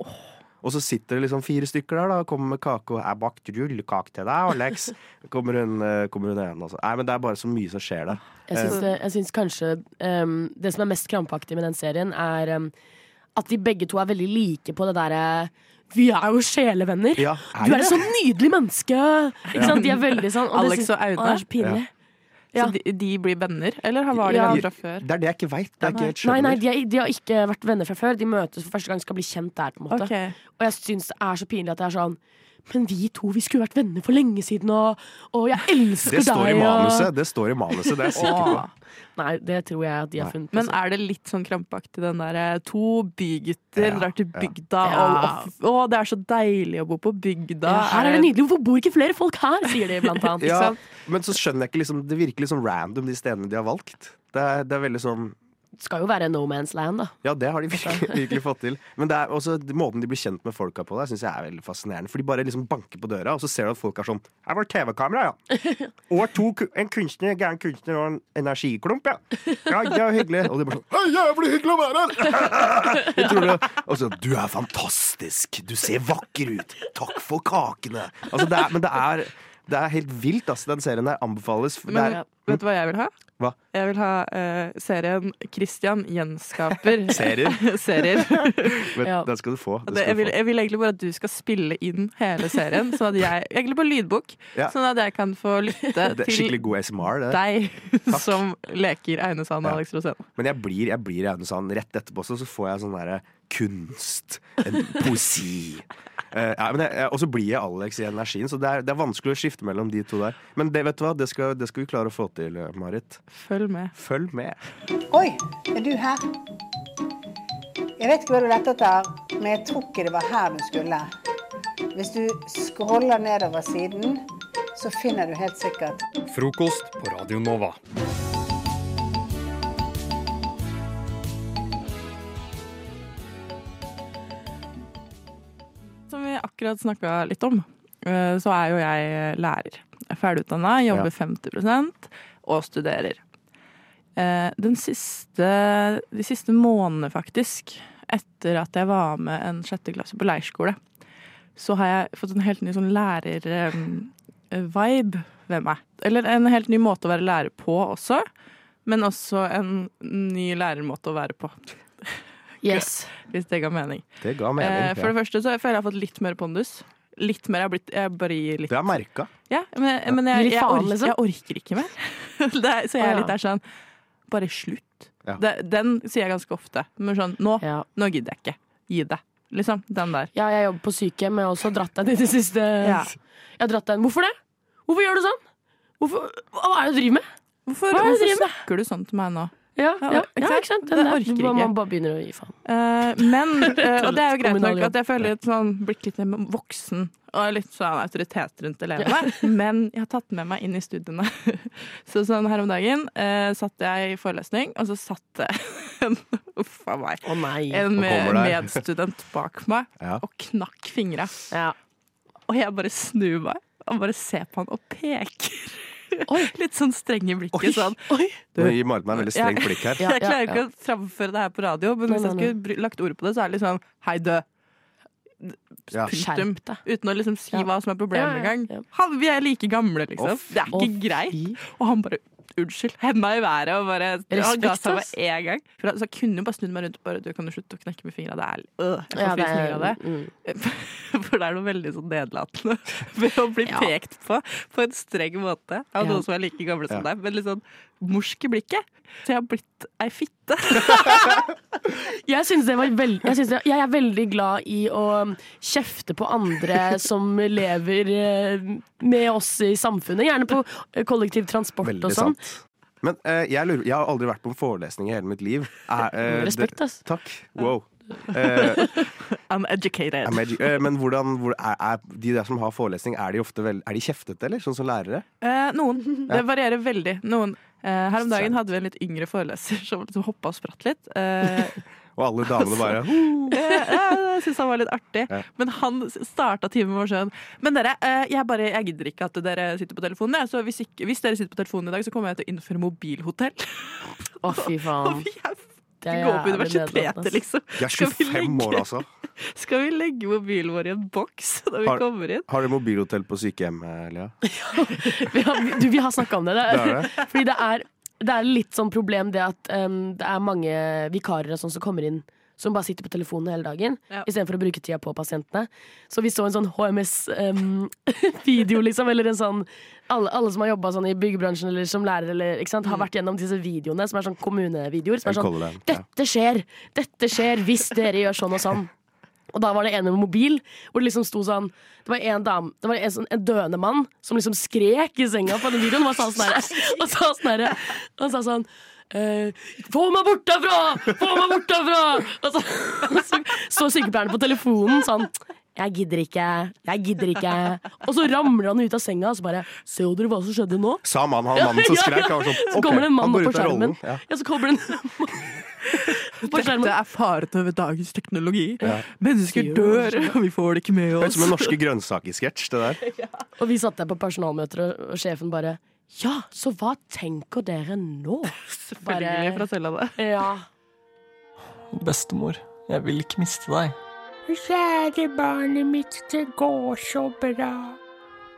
Og så sitter det liksom fire stykker der da og kommer med kake, og 'jeg bakte rullekake til deg, Alex'. Kommer hun, eh, kommer hun igjen, altså. Nei, men det er bare så mye som skjer der. Jeg syns, jeg syns kanskje um, det som er mest krampaktig med den serien, er um, at de begge to er veldig like på det derre vi er jo sjelevenner. Ja, er du er et sånn så nydelig menneske! Ikke sant? De er veldig sånn og det Alex og Aune. Er så pinlig. Ja. Så de, de blir venner, eller var de Ja. venner fra før? Det er det jeg ikke veit. Er Nei, nei, de, er, de har ikke vært venner fra før. De møtes for første gang skal bli kjent der. på en måte Ok. Og jeg syns det er så pinlig at det er sånn Men vi to vi skulle vært venner for lenge siden, og, og jeg elsker Det står i deg. manuset, Og... det står i manuset, det er jeg sikker på. Nei, det tror jeg at de har funnet på. Men er det litt sånn krampaktig, den derre to bygutter Ja, drar til bygda, Ja. og, og å, det er så deilig å bo på bygda. ja, her er det nydelig. Hvorfor bor ikke flere folk her? sier de blant annet. Ja, men så skjønner jeg ikke liksom Det virker litt sånn random, de stedene de har valgt. Det er, det er veldig sånn Det skal jo være no man's land, da. Ja, det har de virkelig, virkelig fått til. Men det er også måten de blir kjent med folka på, der syns jeg er veldig fascinerende. For de bare liksom banker på døra, og så ser du at folk er sånn Her var TV-kamera, ja. Og to, en kunstner, gæren kunstner og en energiklump, ja. Ja, det er hyggelig. Og de bare sånn Hei, jævlig hyggelig å være her! Jeg tror det, og så Du er fantastisk. Du ser vakker ut. Takk for kakene. Altså, det er, men det er, det er helt vilt, altså. Den serien der anbefales. Det Men er, vet du hva jeg vil ha? Hva? Jeg vil ha uh, serien Christian gjenskaper Serier? serier. men, Ja. Den skal du få. Skal jeg, vil, jeg vil egentlig bare at du skal spille inn hele serien, sånn at jeg, egentlig på lydbok, Ja. sånn at jeg kan få lytte Det til SMR, det. deg som leker Aune Sand og Ja. Alex Rosén. Men jeg blir, jeg blir Aune Sand rett etterpå, så så får jeg sånn derre kunst, en poesi. Eh, ja, men jeg, jeg, og så blir jeg Alex i energien, så det er, det er vanskelig å skifte mellom de to der. Men det, vet du hva, det skal, det skal vi klare å få til, eh, Marit. Følg med. Følg med. Oi, er du her? Jeg vet ikke hva du lette etter, men jeg tror ikke det var her du skulle. Hvis du scroller nedover siden, så finner du helt sikkert Frokost på Radio Nova. Akkurat snakka litt om, eh, så er jo jeg lærer. Er ferdigutdanna, jobber Ja. 50% og studerer. Eh, Den siste, de siste månedene, faktisk, etter at jeg var med en sjette klasse på leirskole, så har jeg fått en helt ny sånn lærer-vibe ved meg. Eller en helt ny måte å være lærer på også, men også en ny lærermåte å være på. Yes. Hvis det ga mening. Det ga mening. Eh, for ja. det første så føler jeg jeg har fått litt mer pondus. Litt mer, jeg har blitt Jeg bare gir litt Det er merka. Ja, men, men jeg, jeg, orker, liksom? jeg orker ikke mer. det så jeg er litt der sånn Bare slutt. Ja. Det, den sier jeg ganske ofte. Men sånn Nå, Ja. nå gidder jeg ikke. Gi det. Liksom. Den der. Ja, jeg jobber på sykehjem, men jeg har også dratt den i det siste. Ja. Jeg har dratt den. Hvorfor det? Hvorfor gjør du sånn? Hvorfor, hva er det du driver med? Hvorfor, du hvorfor snakker du sånn til meg nå? Ja, Ja, ja, ikke sant? Den? Det orker ikke. Man bare begynner å gi faen. Uh, men, uh, og det er jo greit nok at jeg føler litt sånn, blitt litt voksen og litt sånn autoritet rundt elevene. Men jeg har tatt med meg inn i studiene. Så sånn her om dagen uh, satt jeg i forelesning, og så satt det en Uff a meg. oh, nei. En med, medstudent bak meg Ja. og knakk fingra. Ja. Og jeg bare snur meg og bare ser på han og peker. Litt sånn streng i blikket. Sånn. Nå gir Marit meg en veldig streng blikk her. Jeg klarer ikke å framføre det her på radio, men Nei, hvis jeg nei, skulle lagt ord på det, så er det sånn hei, død. Ja. Punktum. Skjerp deg. Uten å liksom si Ja. hva som er problemet Ja, ja, engang. ja. Vi er like gamle, liksom. Det er ikke greit. Og han bare unnskyld, henda i været og bare Respekt, ga seg med en gang. For, så jeg kunne jo bare snudd meg rundt og bare Du kan jo slutte å knekke med fingra. Det er øh, Jeg får Ja, det er- frysninger av det. mm. For det er noe veldig sånn nedlatende ved å bli Ja. pekt på på en streng måte av Ja. noen som er like gamle som Ja. deg, men litt sånn morsk i blikket. Så jeg har blitt ei fitte. Jeg, synes det var veld, jeg, det, jeg er veldig glad i å um, kjefte på andre som lever eh, med oss i samfunnet. Gjerne på kollektiv kollektivtransport Veldig og sånn. sant. Men uh, jeg, lurer, jeg har aldri vært på en forelesning i hele mitt liv. Er, uh, Respekt, det- ass. Takk. Wow. Uh, I'm educated. I'm edu- uh, men hvordan hvor, er, er de der som har forelesning, er de ofte veld, Er de kjeftete, eller? Sånn som lærere? Uh, noen. Ja. Det varierer veldig. Noen. Eh, her om dagen hadde vi en litt yngre foreleser som hoppa og spratt litt. Eh, Og alle damene bare eh, jeg syns han var litt artig. Ja. Men han starta timen vår sånn Men dere, eh, jeg, bare, jeg gidder ikke at dere sitter på telefonen. Så hvis, ikke, hvis dere sitter på telefonen i dag, så kommer jeg til å innføre mobilhotell. Å, fy faen. Vi er Det er gå på universitetet, liksom. Jeg er 25 år, altså. Skal vi legge mobilen vår i en boks når vi Har- kommer inn? Har dere mobilhotell på sykehjem, eh, Lea? Vi har, du, vi har snakka om det. det, Det er, er det. Fordi det er, det er litt sånn problem det at um, det er mange vikarer og sånn som kommer inn som bare sitter på telefonen hele dagen Ja. istedenfor å bruke tida på pasientene. Så vi så en sånn HMS-video, liksom, eller en sånn alle, alle som har jobba sånn i byggebransjen eller som lærer, eller, ikke sant, har vært gjennom disse videoene som er sånn kommunevideoer. Som er sånn det. Dette skjer! Dette skjer hvis dere gjør sånn og sånn. Og da var det en med mobil, hvor det liksom sto sånn Det var en dam, det var en, sånn, en døende mann som liksom skrek i senga på den videoen. Og sa sånn her, og sa sånn her, Og sa sånn Uh, få meg bort derfra! Få meg bort derfra! Og så, og sykepleieren på telefonen sånn Jeg gidder ikke. Jeg gidder ikke. Og så ramler han ut av senga og så bare Ser dere hva som skjedde nå? Sa mannen, han mannen som Ja, ja, skrek. ja. Han var sånn, Så ok, kommer det en mann opp på skjermen. ja. Ja, så kommer det en på skjermen. Dette er faren over dagens teknologi. Ja. Mennesker dør, og vi får det ikke med Høres ut oss. som en norske grønnsaker-sketsj, det der. Og vi satt der på personalmøter, og, sjefen bare Ja, så hva tenker dere nå? Selvfølgelig fra det Ja. Bestemor, jeg vil ikke miste deg. Kjære barnet mitt, det går så bra.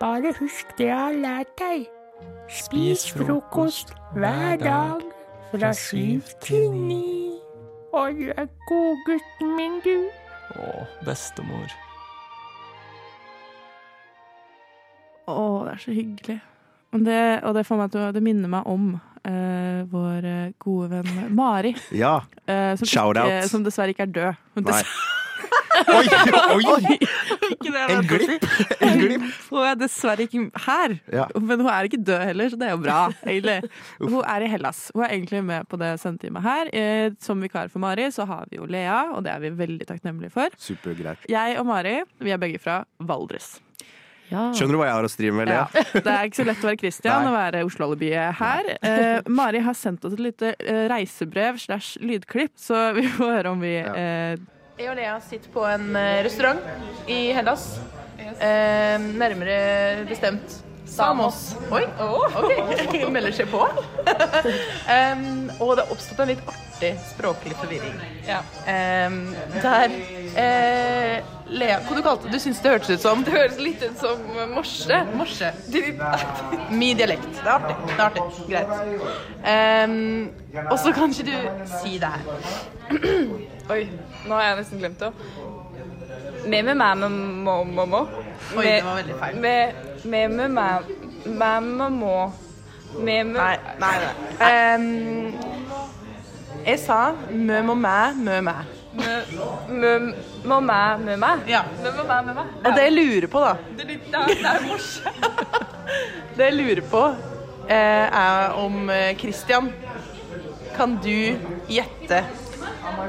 Bare husk det jeg har lært deg. Spis frokost hver dag fra syv til ni. Og du er godgutten min, du. Å, bestemor. Å, det er så hyggelig. Og det, og det, får meg til, det minner meg om eh, vår gode venn Mari. Ja. eh, som, ikke, som dessverre ikke er død. Hun Nei. Oi, oi! Det En glipp! En glipp. Hun er dessverre ikke her, Ja. men hun er ikke død heller, så det er jo bra. egentlig. Hun er i Hellas. Hun er egentlig med på det sendetimet her. Eh, Som vikar for Mari så har vi jo Lea, og det er vi veldig takknemlige for. Supergreit. Jeg og Mari vi er begge fra Valdres. Skjønner du hva jeg har å stri med, Lea? Ja. Det er ikke så lett å være Christian Nei. og være Oslo-alibiet her. Eh, Mari har sendt oss et lite eh, reisebrev slash lydklipp, så vi får høre om vi eh, Jeg og Lea sitter på en eh, restaurant i Hellas. Eh, nærmere bestemt Samos. Oi, ok. Melder seg på. um, og det har oppstått en litt artig språklig forvirring. Em, der eh, Lea, hva du kalte det? Du syns det hørtes ut som Det høres litt ut som morse. Morse. Min dialekt. Det er artig. Det er artig. Greit. Um, og så kan ikke du si det her. Oi, nå har jeg nesten glemt det. me me me me må må må. Oi, det var veldig feil. me me me me me me må. Me me Nei, nei. nei. Um, jeg sa mø må mæ, mø mæ. Mø må meg med meg. Ja. Med meg med meg. Og det jeg lurer på, da Det er litt det er morsomt. Det jeg lurer på, eh, er om eh, Christian Kan du gjette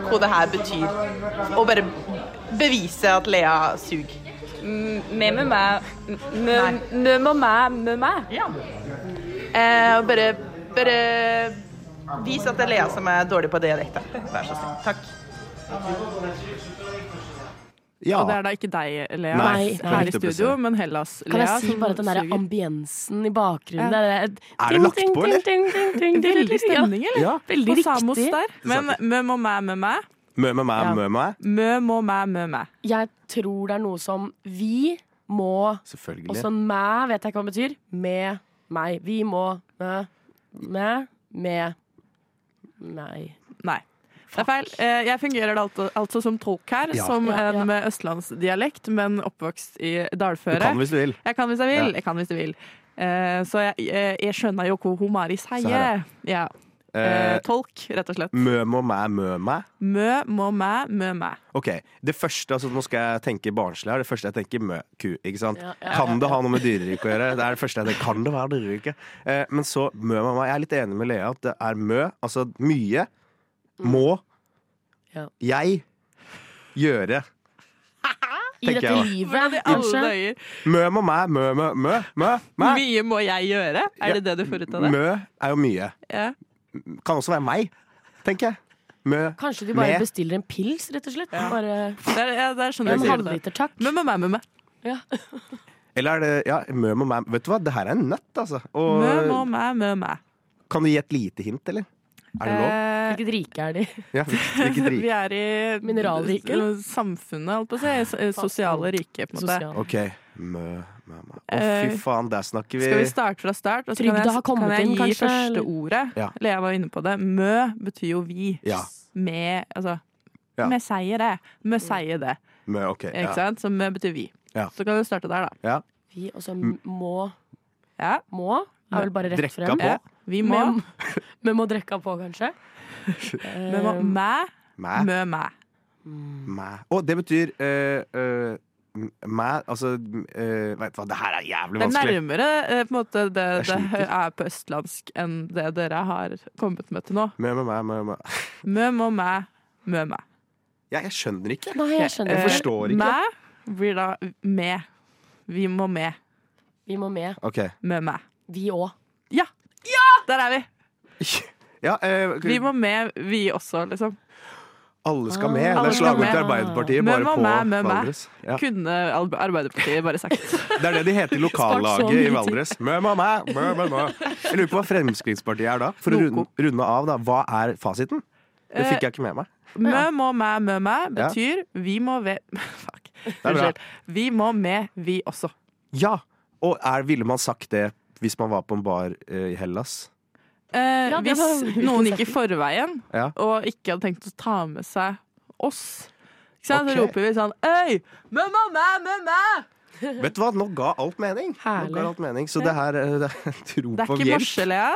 hva det her betyr? Og bare bevise at Lea suger. Med med meg Med med meg med meg. Ja. Eh, og bare, bare vis at det er Lea som er dårlig på dialekter. Vær så snill. Takk. Ja. Og det er da ikke deg, Lea, Nei, her i studio, men Hellas. Kan Lea, jeg si bare at den der suger. ambiensen i bakgrunnen Ja. der, Er det lagt på, eller? Veldig stemning, eller? Ja. Veldig På Samos der. Men mø må mæ mø mæ. Mø med meg, Ja. mø mæ. Mø må mæ mø mæ. Jeg tror det er noe som vi må Selvfølgelig. Og sånn mæ vet jeg ikke hva det betyr. Med meg. Vi må mø mæ med meg. Nei. Det er feil. Eh, Jeg fungerer altså, altså som tolk her, Ja. som en ja. med østlandsdialekt, men oppvokst i dalføre. Du kan hvis du vil. Jeg kan hvis jeg vil. Ja. Jeg kan hvis jeg vil. Eh, Så jeg, jeg, jeg skjønner jo hva hun Mari sier. Ja. Eh, Eh, Tolk, rett og slett. Mø må mæ, mø meg. Mø må mæ mø mæ. Ok, det første, altså Nå skal jeg tenke barnslig her. Det første jeg tenker mø, ku. ikke sant? Ja, ja, Kan ja, det ja. ha noe med dyreriket å gjøre? Det er det første jeg tenker. Kan det være dyreriket? Eh, men så mø må mæ. Jeg er litt enig med Lea at det er mø. Altså mye. Må. Ja. Jeg. Gjøre. I dette livet. Mø må mæ, mø, mø, mø, mø. Mye må jeg gjøre? Er det det du får ut av det? Mø er jo mye. Ja. Kan også være meg, tenker jeg. Mø. Kanskje de bare Med. bestiller en pils, rett og slett. Bare Det er, ja, det er sånn en halvliter, takk. Mø må mæ mø mæ. Ja. Eller er det ja, mø må mæ. Vet du hva, det her er en nøtt, altså. Og Mø må mæ mø mæ. kan du gi et lite hint, eller? Er det lov? Eh, Hvilket rike er de? Ja, hvilket Vi er i Mineralriket, samfunnet, holdt på å si. Eh, Sosiale rike, på en måte. Sosial. OK. Mø, mø, mø. Å, Eh, fy faen, der snakker vi Skal vi starte fra start? Og så kan jeg, kan jeg gi første ordet. Ja. Lea var inne på det. Mø betyr jo vi. Ja. Med Altså Ja. Vi sier det. Vi sier det. Mø, OK. Ikke sant? Så mø betyr vi. Ja. Så kan du starte der, da. ja. Vi og så må Ja. Må er vel bare rett Drekka frem. på. Vi må. Vi, men må drikke på, kanskje? Vi må Eh, mæ, Mæ. mø mæ. Mæ. Og det betyr uh, uh mæ Altså øh, Vet du hva, det her er jævlig vanskelig. Det er nærmere eh, på en måte det det er på østlandsk enn det dere har kommet med til nå. Mø, mø, mæ, mø, mø. Mø må mæ, mø mæ. Ja, jeg skjønner ikke. Nei, jeg skjønner Jeg forstår ikke. Mæ blir da med. Vi må med. Vi må med. Okay. Mø mæ. Vi òg. Ja! Der er vi! Ja, eh, Vi må med, vi også, liksom. alle skal med. Alle Det er skal slagord med. til Arbeiderpartiet, Mø bare må på mæ, mø mæ. Valdres. Ja. Kunne Al- Arbeiderpartiet bare sagt. Det er det de heter i lokallaget i Valdres. Mø, mø, mæ, mø, mø, mø. Jeg lurer på hva Fremskrittspartiet er da. For å runde, runde av, da. Hva er fasiten? Det fikk jeg ikke med meg. Mø må mæ, mø mæ Ja. betyr vi må ved Fuck. er bra. Unnskyld. Vi må med, vi også. Ja! Og er, ville man sagt det hvis man var på en bar eh, i Hellas? Eh, Ja, det hvis var- noen gikk i forveien Ja. og ikke hadde tenkt å ta med seg oss, ikke sant? Ok. så roper vi sånn Øy! Mø mæ, mø! Vet du hva, nå ga alt mening. Nå Herlig. ga alt mening. Så det her eh, det er tro Det er på ikke hjelp. morse, Lea,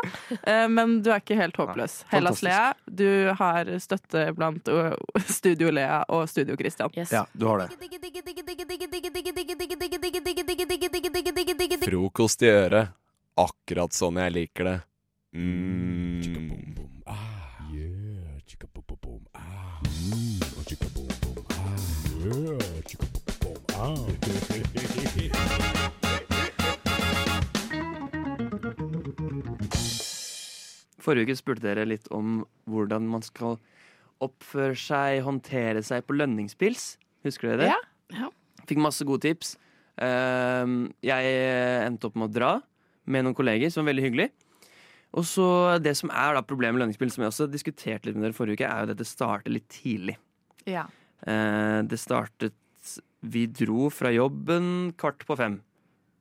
eh, men du er ikke helt håpløs. Hellas Lea, du har støtte blant uh, Studio Lea og Studio Christian. Ja, du har det. Frokost i øret. Akkurat sånn jeg liker det. Mm. Forrige uke spurte dere litt om hvordan man skal oppføre seg, håndtere seg på lønningspils. Husker dere det? Ja. Fikk masse gode tips. Ehm, jeg endte opp med å dra med noen kolleger, som var veldig hyggelig. Og så Det som er da problemet med lønningspils, som jeg også diskuterte litt med dere forrige uke, er jo at det starter litt tidlig. Ja. Eh, det startet Vi dro fra jobben kvart på fem.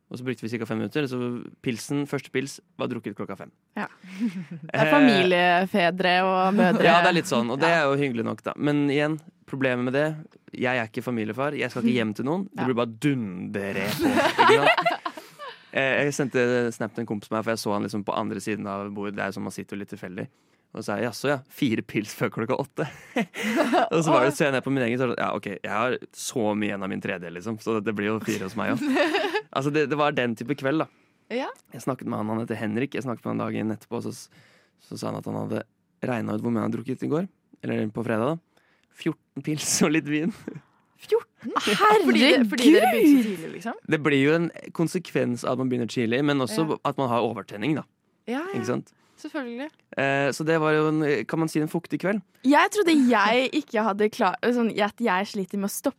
Og så brukte vi ca. fem minutter. Så pilsen, første pils var drukket klokka fem. Ja. Det er familiefedre og mødre. Ja, det er litt sånn, og det er jo hyggelig nok, da. Men igjen, problemet med det Jeg er ikke familiefar. Jeg skal ikke hjem til noen. Det blir bare dundre på. Ikke sant? Eh, Jeg sendte snap til en kompis med meg, for jeg så han liksom på andre siden av bordet. Det er sånn man sitter litt tilfeldig. Og så sa jeg jaså, ja. Fire pils før klokka åtte. og så var det, så jeg ned på min egen, så ja, OK, jeg har så mye igjen av min tredjedel, liksom. Så det blir jo fire hos meg òg. Altså, det, det var den type kveld, da. Ja. Jeg snakket med han, han heter Henrik. Jeg snakket med han dagen etterpå, og så, så sa han at han hadde regna ut hvor mye han hadde drukket i går. Eller på fredag, da. 14 pils og litt vin. Fordi, det- fordi dere begynte så tidlig, liksom? Det blir jo en konsekvens av at man begynner tidlig, men også Ja. at man har overtenning, da. Ja, ja. Ikke sant? Selvfølgelig. Eh, så det var jo en, kan man si, en fuktig kveld. Jeg trodde jeg ikke hadde klart sånn, At jeg sliter med å stoppe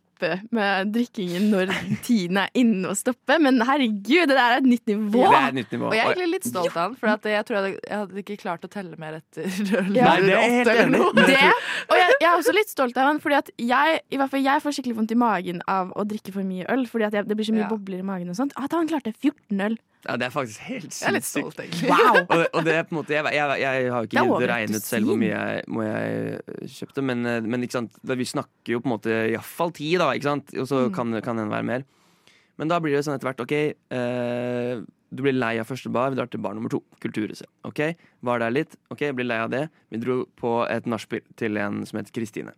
med drikkingen når tiden er inne å stoppe. Men herregud, det der er et nytt nivå! Det er et nytt nivå. Og jeg er egentlig litt stolt av han, for at jeg tror jeg hadde, jeg hadde ikke klart å telle mer etter Ja. Nei, det er helt enig. noe. Men jeg Det, og jeg, jeg er også litt stolt av han, fordi at jeg, i hvert fall jeg får skikkelig vondt i magen av å drikke for mye øl. Fordi at jeg, det blir så mye Ja. bobler i magen og sånt. At han klarte 14 øl. Ja, det er faktisk helt Jeg er litt stolt, egentlig. Wow! og, og det er på en måte Jeg, jeg, jeg har ikke giddet å regne ut selv hvor mye jeg, må jeg eh, kjøpte, men, eh, men? Vi snakker jo på en måte iallfall ti, da, ikke sant? og så Mm. kan, kan den være mer. Men da blir det sånn etter hvert OK, eh, du blir lei av første bar, vi drar til bar nummer to. Kulturhuset. OK, var der litt. OK, jeg blir lei av det. Vi dro på et nachspiel til en som heter Kristine.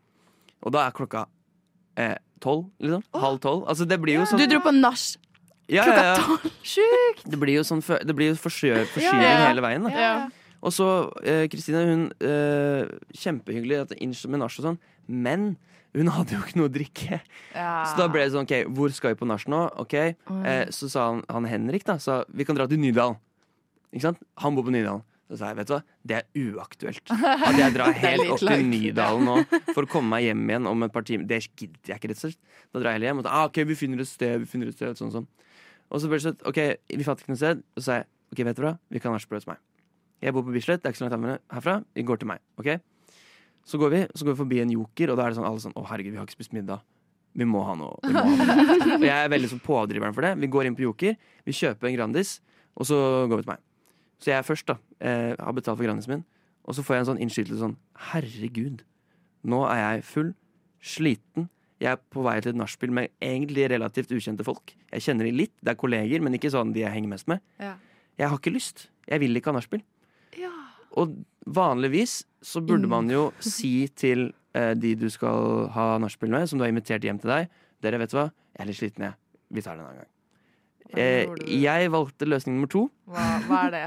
Og da er klokka eh, tolv, Oh. Halv tolv. Altså, det blir jo sånn Du dro på nach ja, ja, ja. tolv. Sjukt! Det blir jo sånn for- Det blir jo forskyving Ja. hele veien. Da. Ja. Og så eh, Kristine, hun eh, Kjempehyggelig at med nach og sånn, men hun hadde jo ikke noe å drikke. Ja. Så da ble det sånn, ok, hvor skal vi på nach nå? Ok, eh, Så sa han, han Henrik, da, sa vi kan dra til Nydalen. Ikke sant? Han bor på Nydalen. Så sa jeg, vet du hva, det er uaktuelt. At jeg drar helt litt opp til langt. Nydalen nå for å komme meg hjem igjen om et par timer. Det gidder jeg ikke, rett og slett. Da drar jeg heller hjem og så, ah, ok, vi finner et sted, vi finner et sted, sånn sånn. Og så ble det sånn, ok, vi fant ikke noe sted. Og så sa jeg, ok, vet du hva, vi kan nachspiel hos meg. Jeg bor på Bislett, det er ikke så langt herfra. Vi går til meg, ok? Så går vi, så går vi forbi en joker, og da er det sånn, alle sånn, å herregud, vi har ikke spist middag. Vi må ha noe. Må ha noe. Og jeg er veldig sånn pådriveren for det. Vi går inn på Joker, vi kjøper en Grandis, og så går vi til meg. Så jeg er først, da. Eh, har betalt for Grandisen min. Og så får jeg en sånn innskytelse sånn Herregud, nå er jeg full, sliten. Jeg er på vei til et nachspiel med egentlig relativt ukjente folk. Jeg kjenner de litt, det er kolleger, men ikke sånn de jeg henger mest med. Ja. Jeg har ikke lyst. Jeg vil ikke ha nachspiel. Og vanligvis så burde man jo si til eh, de du skal ha nachspiel med, som du har invitert hjem til deg Dere, vet du hva? Jeg er litt sliten, jeg. Vi tar det en annen gang. Eh, jeg valgte løsning nummer to. Hva, hva er det?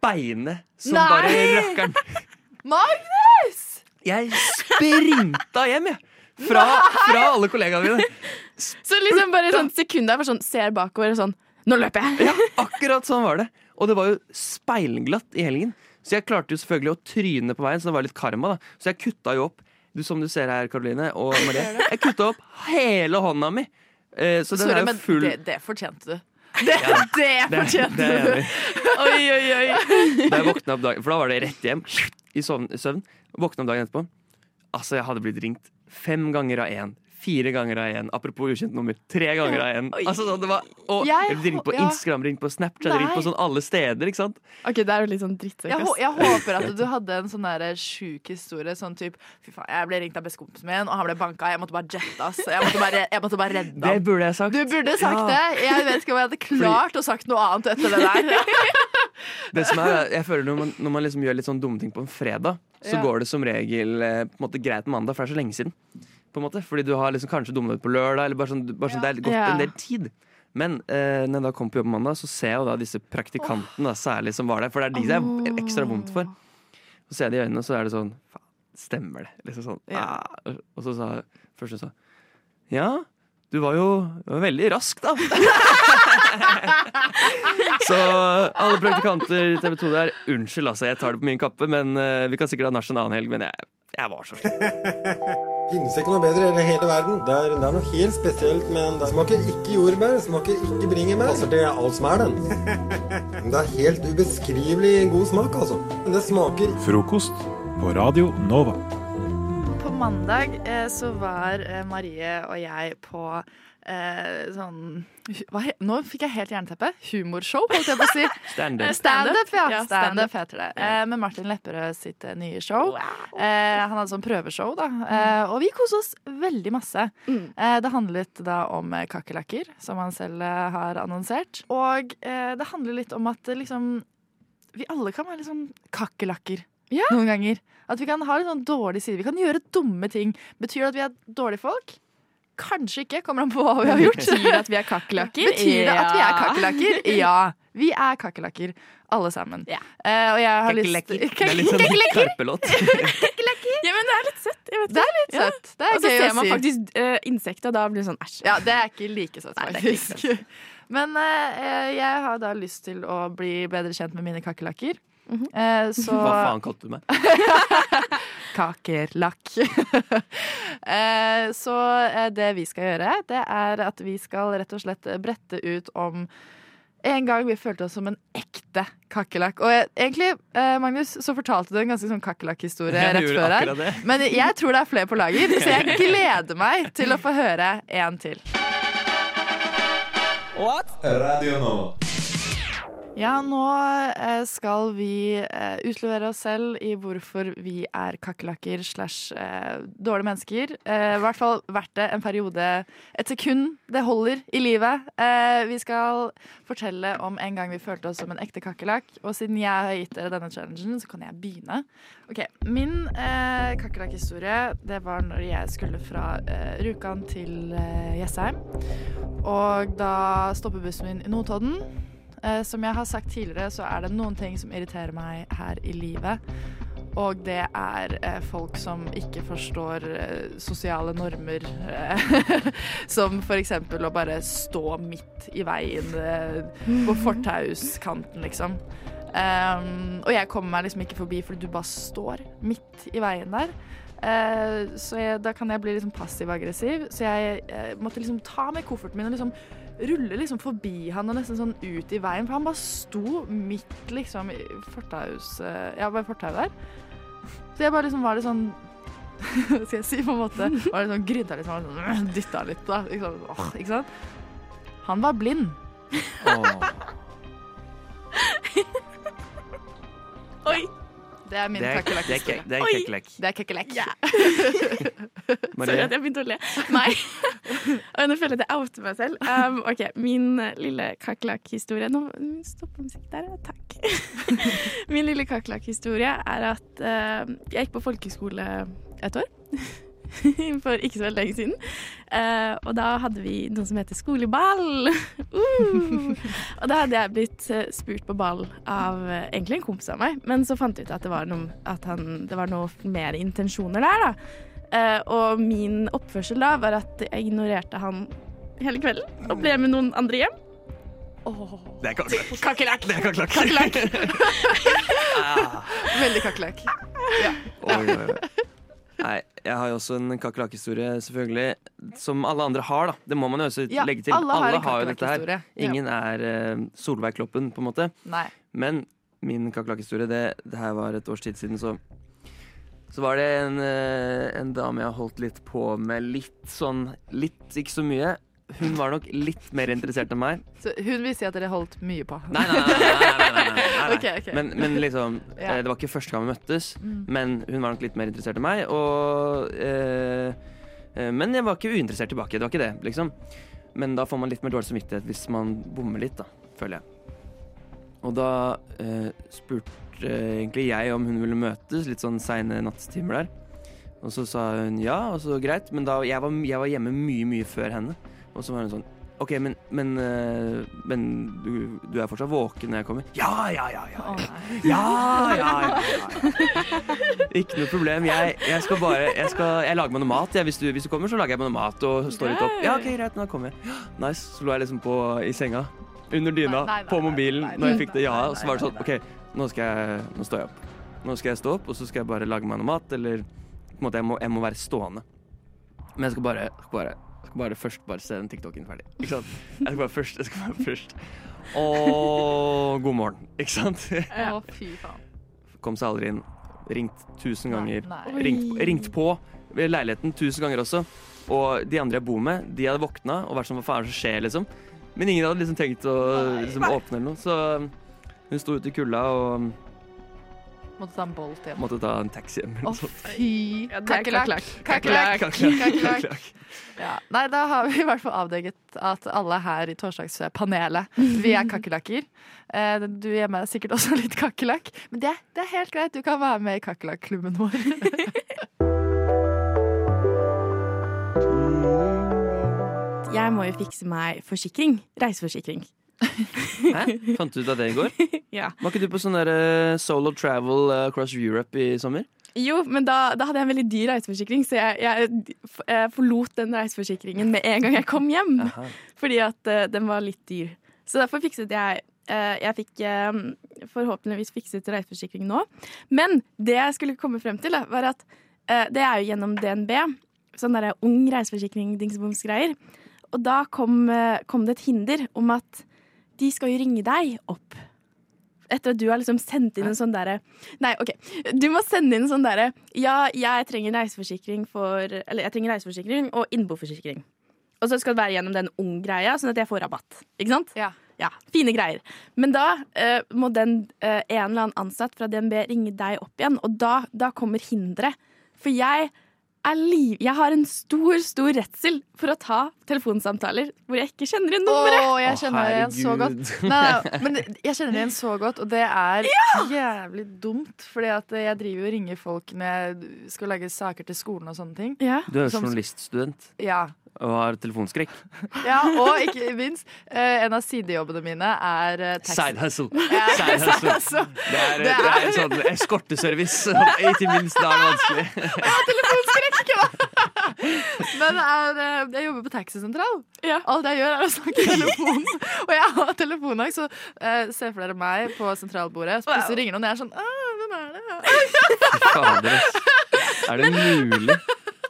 Beine som Nei! bare rakkeren. Magnus! Jeg sprinta hjem, jeg. Fra, fra alle kollegaene mine. Så liksom bare sånn sekund der sånn ser bakover og sånn Nå løper jeg! Ja, akkurat sånn var det. Og det var jo speilglatt i helgen. Så jeg klarte jo selvfølgelig å tryne på veien, så det var litt karma. da Så jeg kutta jo opp, du, som du ser her, Karoline og Marie, jeg kutta opp hele hånda mi. Eh, så den Sorry, er jo full det, det fortjente du. Det, Ja, det det- fortjente du! Oi, oi, oi. Da jeg våkna opp dagen For da var det rett hjem i søvn. Våkna opp dagen etterpå. Altså, jeg hadde blitt ringt fem ganger av én. Fire ganger av én. Apropos ukjent nummer. Tre ganger av én. Altså, sånn, det var, og Jeg ble på ja. Instagram, Ring på Snapchat, Ring på sånn alle steder. ikke sant? Ok, det er jo litt sånn drittsekk. Jeg, jeg håper at du hadde en sånn der sjuk historie. Sånn typ Fy faen, jeg ble ringt av bestekompisen min, og han ble banka. Jeg måtte bare jette, ass. Jeg måtte bare, jeg måtte bare redde Det burde jeg sagt. Du burde sagt Ja. det. Jeg vet ikke om jeg hadde klart å sagt noe annet etter det der. Det som er, jeg føler Når man, når man liksom gjør litt sånn dumme ting på en fredag, så Ja. går det som regel eh, på en måte greit mandag, for det er så lenge siden. På en måte, Fordi du har liksom kanskje dummet ut på lørdag, eller bare sånn, bare sånn det er gått en del tid. Men eh, når jeg da kom på jobb mandag, så ser jeg jo da disse praktikantene da, særlig som var der. For det er de det er ekstra vondt for. Så ser jeg de i øynene, og så er det sånn Faen, stemmer det? Liksom sånn. Ja. Ah. Og så sa første sa Ja, du var jo du var veldig rask, da. Så alle praktikanter i TV 2 der, unnskyld, altså, jeg tar det på min kappe, men uh, vi kan sikkert ha nach en annen helg, men jeg, jeg var så Finnes ikke noe bedre i hele verden. Det er, det er noe helt spesielt med den. Smaker ikke jordbær, smaker ikke bringebær. Altså, det er alt som er den. Men det er helt ubeskrivelig god smak, altså. Men det smaker Frokost på Radio Nova. Mandag eh, så var eh, Marie og jeg på eh, sånn hva, Nå fikk jeg helt jernteppe. Humorshow, holdt jeg på å si. Stand-up. Eh, Stand-up, ja. Ja, Stand-up stand-up. heter det. Eh, med Martin Lepperød sitt nye show. Eh, han hadde sånn prøveshow, da. Eh, og vi koste oss veldig masse. Eh, det handlet da om kakerlakker, som han selv har annonsert. Og eh, det handler litt om at liksom Vi alle kan være litt sånn kakerlakker noen ganger. At vi kan ha litt sånn dårlig side. Vi kan gjøre dumme ting. Betyr det at vi er dårlige folk? Kanskje ikke. Kommer an på hva vi har gjort. Betyr det at vi er kakerlakker? Betyr det at vi er Ja. kakerlakker? Ja. Vi er kakerlakker, alle sammen. Eh, og jeg har lyst Det er litt sånn karpelåt. Ja, men det er litt søtt. Jeg vet Det er litt Ja. søtt. Det er og så ser man si. faktisk uh, insekter, og da blir det sånn æsj. Ja, det er ikke like søtt, faktisk. Men uh, jeg har da lyst til å bli bedre kjent med mine kakerlakker. Eh, så Hva faen kalte du meg? Kakerlakk. eh, så eh, det vi skal gjøre, det er at vi skal rett og slett brette ut om en gang vi følte oss som en ekte kakerlakk. Og jeg, egentlig, eh, Magnus, så fortalte du en ganske sånn kakerlakkhistorie rett før her. Men jeg tror det er flere på lager, så jeg gleder meg til å få høre en til. What? Radio Nova. Ja, nå eh, skal vi eh, utlevere oss selv i hvorfor vi er kakerlakker slash eh, dårlige mennesker. I hvert fall verdt det en periode, et sekund det holder i livet. Vi skal fortelle om en gang vi følte oss som en ekte kakerlakk. Og siden jeg har gitt dere denne challengen, så kan jeg begynne. Ok, Min eh, kakerlakkhistorie det var når jeg skulle fra eh, Rjukan til eh, Jessheim. Og da stopper bussen min i Notodden. Eh, som jeg har sagt tidligere, så er det noen ting som irriterer meg her i livet. Og det er eh, folk som ikke forstår eh, sosiale normer. Eh, som eksempel å bare stå midt i veien eh, på fortauskanten, liksom. Um, og jeg kommer meg liksom ikke forbi fordi du bare står midt i veien der. Eh, så jeg, da kan jeg bli liksom passiv-aggressiv. Så jeg måtte liksom ta med kofferten min og liksom rulle liksom forbi han og nesten sånn ut i veien. For han bare sto midt liksom i fortaus... ja, bare fortauet der. Så jeg bare liksom var litt sånn Hva skal jeg si, på en måte? Var litt sånn grynta litt, sånn, dytta litt, da. Liksom, åh, ikke sant? Han var blind. Oi! Det er min Det er- kakerlakkhistorie. det er kekkelekk. det er. Marie? Sorry at jeg begynte å le. Nei. Og nå føler jeg at jeg outer meg selv. Um, ok, Min eh, lille kakerlakkhistorie Nå stopper musikken der. Takk. min lille kakerlakkhistorie er at uh, jeg gikk på folkehøyskole et år. For ikke så veldig lenge siden. Uh, og da hadde vi noe som heter skoleball. Uh! Og da hadde jeg blitt eh, spurt på ball av eh, egentlig en kompis av meg, men så fant jeg ut at det var noe, at han, det var noe mer intensjoner der, da. Uh, og min oppførsel da var at jeg ignorerte han hele kvelden og ble med noen andre hjem. Det er kakerlakk. Det er kakerlakk. Veldig kakerlakk. Ja. Oh, ja. Nei, jeg har jo også en kakerlakkhistorie, selvfølgelig. Som alle andre har, da. Det må man jo også Ja, legge til. alle har en jo dette her. Ingen Ja. Er uh, Solveig Kloppen, på en måte. Nei. Men min kakerlakkhistorie, det, det her var et års tid siden, så så var det en, eh, en dame jeg har holdt litt på med litt sånn Litt, ikke så mye. Hun var nok litt mer interessert enn meg. Så hun vil si at dere holdt mye på. Nei, nei, nei. nei, nei, nei, nei, nei, nei. Ok, ok. Men, men liksom Ja. eh, Det var ikke første gang vi møttes, Mm. men hun var nok litt mer interessert enn meg. Og eh, eh, Men jeg var ikke uinteressert tilbake. Det var ikke det, liksom. Men da får man litt mer dårlig samvittighet hvis man bommer litt, da, føler jeg. Og da eh, spurte egentlig jeg om hun ville møtes, litt sånn seine nattetimer der. Og så sa hun ja, og så greit. Men da, jeg, var, jeg var hjemme mye, mye før henne. Og så var hun sånn OK, men, men, eh, men du, du er fortsatt våken når jeg kommer? Ja, ja, ja. ja. Ja, ja, ja, ja. Ikke noe problem. Jeg, jeg skal bare Jeg, skal, jeg lager meg noe mat. Hvis, du, hvis du kommer, så lager jeg meg noe mat og står litt opp. Ja, OK, greit, nå kommer jeg. Nice. Så lå jeg liksom på i senga. Under dyna, Nei, nei, nei, på mobilen, når jeg fikk det ja. Og så var det sånn OK, nå, skal jeg, nå står jeg opp. Nå skal jeg stå opp, og så skal jeg bare lage meg noe mat, eller på en måte, jeg må, jeg må være stående. Men jeg skal bare, bare, jeg skal bare først bare se den TikToken ferdig. Ikke sant? Jeg skal bare først. Jeg skal bare først. Og god morgen, ikke sant? Å, fy faen. Kom seg aldri inn. Ringt tusen ganger. nei. Ringt, ringt på. ved leiligheten tusen ganger også. Og de andre jeg bor med, de hadde våkna og vært sånn Hva faen er det som skjer, liksom? Men ingen hadde liksom tenkt å liksom, åpne eller noe. Så hun sto ute i kulda og Måtte ta en bolt hjem. måtte ta en taxi hjem. eller Å, fy Kakerlakk. er. Ja. Nei, da har vi i hvert fall avdekket at alle her i torsdagspanelet, vi er kakerlakker. Eh, Du hjemme er sikkert også litt kakerlakk, men det, det er helt greit. Du kan være med i kakerlakklubben vår. Jeg må jo fikse meg forsikring. Reiseforsikring. Hæ? Fant du ut av det i går? Ja. Var ikke du på sånn der eh, solo travel eh, across Europe i sommer? Jo, men da, da hadde jeg en veldig dyr reiseforsikring, så jeg, jeg eh, forlot den reiseforsikringen med en gang jeg kom hjem. Fordi at uh, den var litt dyr. Så derfor fikset jeg uh, Jeg fikk uh, forhåpentligvis fikset reiseforsikring nå. Men det jeg skulle komme frem til, da, var at det er jo gjennom DNB. Sånn derre ung reiseforsikring, dingseboms-greier. Og da kom, kom det et hinder om at de skal jo ringe deg opp. Etter at du har liksom sendt inn en sånn derre Nei, OK. Du må sende inn en sånn derre Ja, jeg trenger reiseforsikring for Eller jeg trenger reiseforsikring og innboforsikring. Og så skal det være gjennom den ung-greia, sånn at jeg får rabatt. Ikke sant? Ja. ja Fine greier. Men da uh, må den uh, en eller annen ansatt fra DNB ringe deg opp igjen, og da, da kommer hinderet. For jeg er liv... Jeg har en stor, stor redsel for å ta telefonsamtaler hvor jeg ikke kjenner igjen nummeret. Åh, jeg kjenner det igjen så godt. Nei, nei, men jeg kjenner det igjen så godt, og det er jævlig dumt. Fordi at jeg driver og ringer folk når jeg skal lage saker til skolen og sånne ting. Du er jo journaliststudent Ja. Og har telefonskrekk. ja, og ikke minst, eh, en av sidejobbene mine er uh, taxi. Side hustle. Ja, Side hustle. Det er, Det det er er- sånn eskorteservice. Ikke minst da er det vanskelig. telefonskrekk! Men det er, eh, jeg jobber på taxisentral. Alt jeg gjør, er å snakke i telefonen. Og jeg har telefonangst, så uh, se for dere meg på sentralbordet. Så plutselig ringer noen, og jeg er sånn «Åh, Hvem er det? Fader. Er det mulig?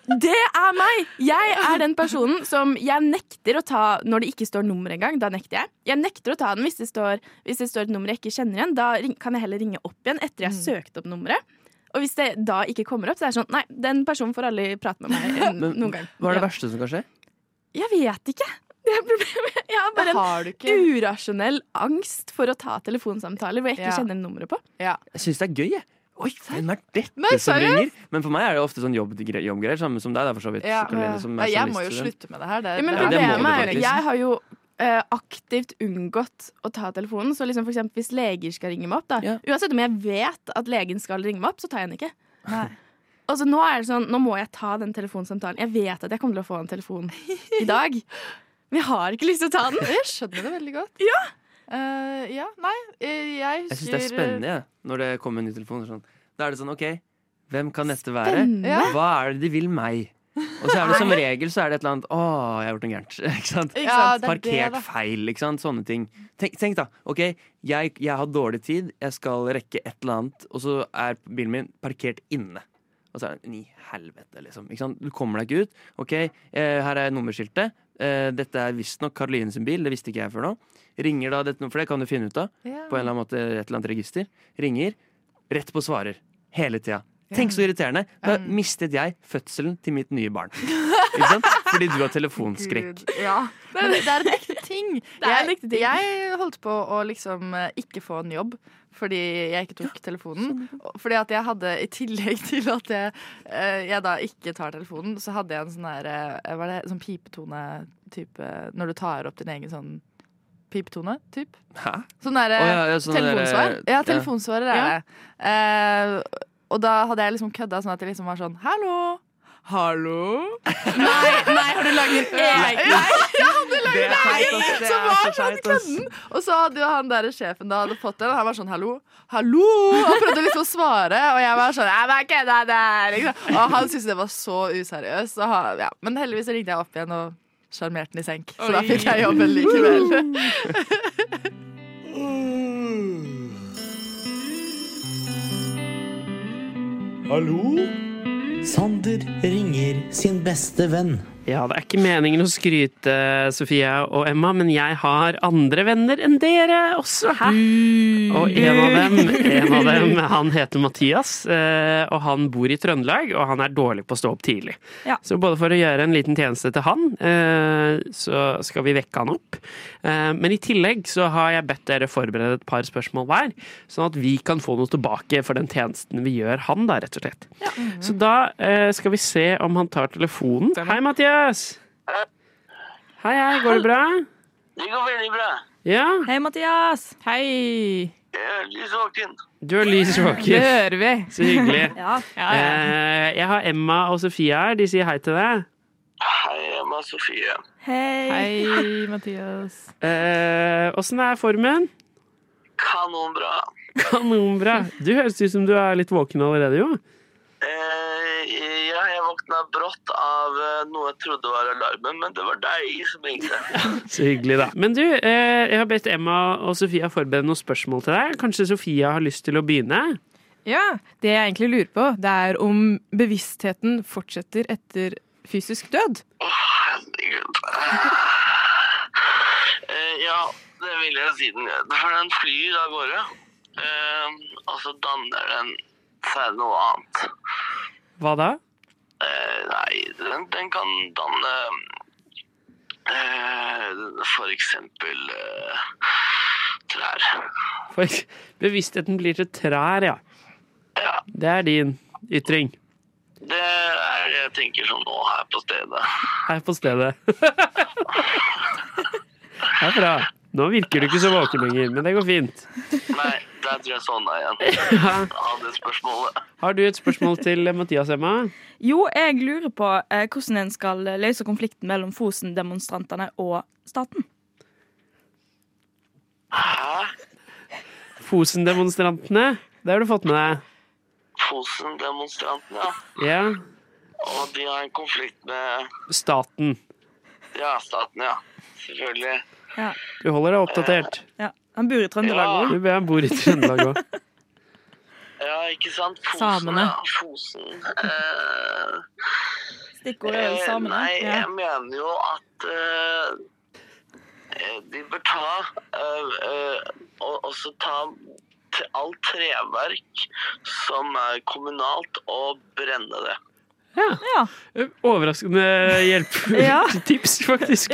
Det er meg! Jeg er den personen som jeg nekter å ta når det ikke står nummer engang. Da nekter jeg. Jeg nekter å ta den hvis det står, hvis det står et nummer jeg ikke kjenner igjen. Da kan jeg heller ringe opp igjen etter jeg har søkt opp nummeret. Og hvis det da ikke kommer opp, så er det sånn Nei, den personen får aldri prate med meg Men noen gang. hva er det Ja. verste som kan skje? Jeg vet ikke. Det er problemet. Jeg har bare Har en urasjonell angst for å ta telefonsamtaler hvor jeg ikke Ja. kjenner nummeret på. Ja. Jeg syns det er gøy, jeg. Oi, hvem er dette Nei, som ringer? Men for meg er det ofte sånn jobb- jobbgreier, samme som deg, da, for så vidt. Ja, Karoline, som er Nei, jeg må jo slutte med det her. Det, Ja, men det det må problemet du er jo faktisk. Jeg har jo uh, aktivt unngått å ta telefonen. Så liksom for eksempel hvis leger skal ringe meg opp, da. Uansett om jeg vet at legen skal ringe meg opp, så tar jeg den ikke. Og så nå er det sånn, nå må jeg ta den telefonsamtalen. Jeg vet at jeg kommer til å få en telefon i dag. Men jeg har ikke lyst til å ta den. Jeg skjønner det veldig godt. Ja. Eh, ja, nei, jeg jeg Jeg syns det er spennende ja, når det kommer en ny telefon. Sånn. Da er det sånn OK, hvem kan dette være? Spennende. Ja. Hva er det de vil meg? Og så er det som regel så er det et eller annet Å, jeg har gjort noe gærent. Ikke sant? Ikke sant? Ja, det er Parkert det, feil, ikke sant? Sånne ting. Tenk, tenk da. OK, jeg, jeg har dårlig tid, jeg skal rekke et eller annet, og så er bilen min parkert inne. Og så er det i helvete, liksom. Ikke sant? Du kommer deg ikke ut. OK, eh, her er nummerskiltet. Eh, dette er visstnok Karoline sin bil, det visste ikke jeg før nå. Ringer da dette, For det kan du finne ut av Ja. på en eller annen måte, et eller annet register. Ringer, rett på svarer. Hele tida. Tenk så irriterende. Da mistet jeg fødselen til mitt nye barn. Fordi du har telefonskrekk. Ja. Men det er ekte ting. Det er en jeg, ting. jeg holdt på å liksom eh, ikke få en jobb fordi jeg ikke tok telefonen. Fordi at jeg hadde, i tillegg til at jeg, eh, jeg da ikke tar telefonen, så hadde jeg en sånn her eh, Hva er det? Sånn pipetone-type Når du tar opp din egen sånn pipetone, typ. Hæ? Sånn derre oh, ja, ja, sånn telefonsvar. Der, Ja, ja. telefonsvarer er det. Eh, og da hadde jeg liksom kødda sånn at jeg liksom var sånn Hallo! Hallo? Nei, nei, har du laget en egen? ja, jeg hadde laget en egen. Som var så sånn kødden. Og så hadde jo han der sjefen da hadde fått den, og han var sånn hallo, hallo! Og prøvde liksom å svare, og jeg var sånn jeg bare kødda der. Og han syntes det var så useriøst. Han, ja. Men heldigvis ringte jeg opp igjen og sjarmerte den i senk. Så da fikk jeg jobben likevel. Hallo? Sander ringer sin beste venn. Ja, det er ikke meningen å skryte, Sofia og Emma, men jeg har andre venner enn dere også. Og en av dem, en av dem han heter Mathias, eh, og han bor i Trøndelag, og han er dårlig på å stå opp tidlig. Ja. Så både for å gjøre en liten tjeneste til han, eh, så skal vi vekke han opp. Eh, Men i tillegg så har jeg bedt dere forberede et par spørsmål hver, sånn at vi kan få noe tilbake for den tjenesten vi gjør han, da, rett og slett. Så da skal vi se om han tar telefonen. Hei, Mathias! Hei, hei, går det bra? Det går veldig bra. Ja? Hei, Mathias. Hei. Jeg er lysvåken. Du er lysvåken. Det hører vi. Så hyggelig. Ja, ja, ja. Eh, Jeg har Emma og Sofia her. De sier hei til deg. Hei, Emma Sofie. Hei. Hei, Mathias. Eh, Åssen er formen? Kanonbra. Kanonbra. Du høres ut som du er litt våken allerede, jo. Eh, våkna brått av eh, noe jeg trodde var alarmen, men det var deg som ringte. Så hyggelig, da. Men du, eh, jeg har bedt Emma og Sofia forberede noen spørsmål til deg. Kanskje Sofia har lyst til å begynne? Ja, det jeg egentlig lurer på, det er om bevisstheten fortsetter etter fysisk død. Herregud. Eh, ja, det vil jeg si den gjør. For den flyr av gårde, og så danner den seg noe annet. Hva da? Eh, nei, den, den kan danne uh, for eksempel eh, trær. For bevisstheten blir til trær, ja. Det er din ytring. Det er det jeg tenker sånn nå her på stedet. Her på stedet. Det er bra. Nå virker du ikke så våken lenger, men det går fint. Nei, der tror jeg sovna igjen. Ja. Av det spørsmålet. Har du et spørsmål til Mathias, Emma? Jo, jeg lurer på eh, hvordan en skal løse konflikten mellom Fosen-demonstrantene og staten. Hæ? Fosen-demonstrantene, det har du fått med deg. Fosen-demonstrantene, ja. Ja. Og de har en konflikt med Staten. ja, staten, ja. Selvfølgelig. Ja. Du holder deg oppdatert. Ja. Han bor i Trøndelag Ja. òg. Ja. han bor i Trøndelag òg. Ja, ikke sant? Fosen, Samene. ja. Fosen. Uh, Stikkordet er vel eh, samene. Nei, Ja. jeg mener jo at eh, eh, de bør ta uh, også ta alt treverk som er kommunalt, og brenne det. Ja. Overraskende Ja. hjelpetips, faktisk.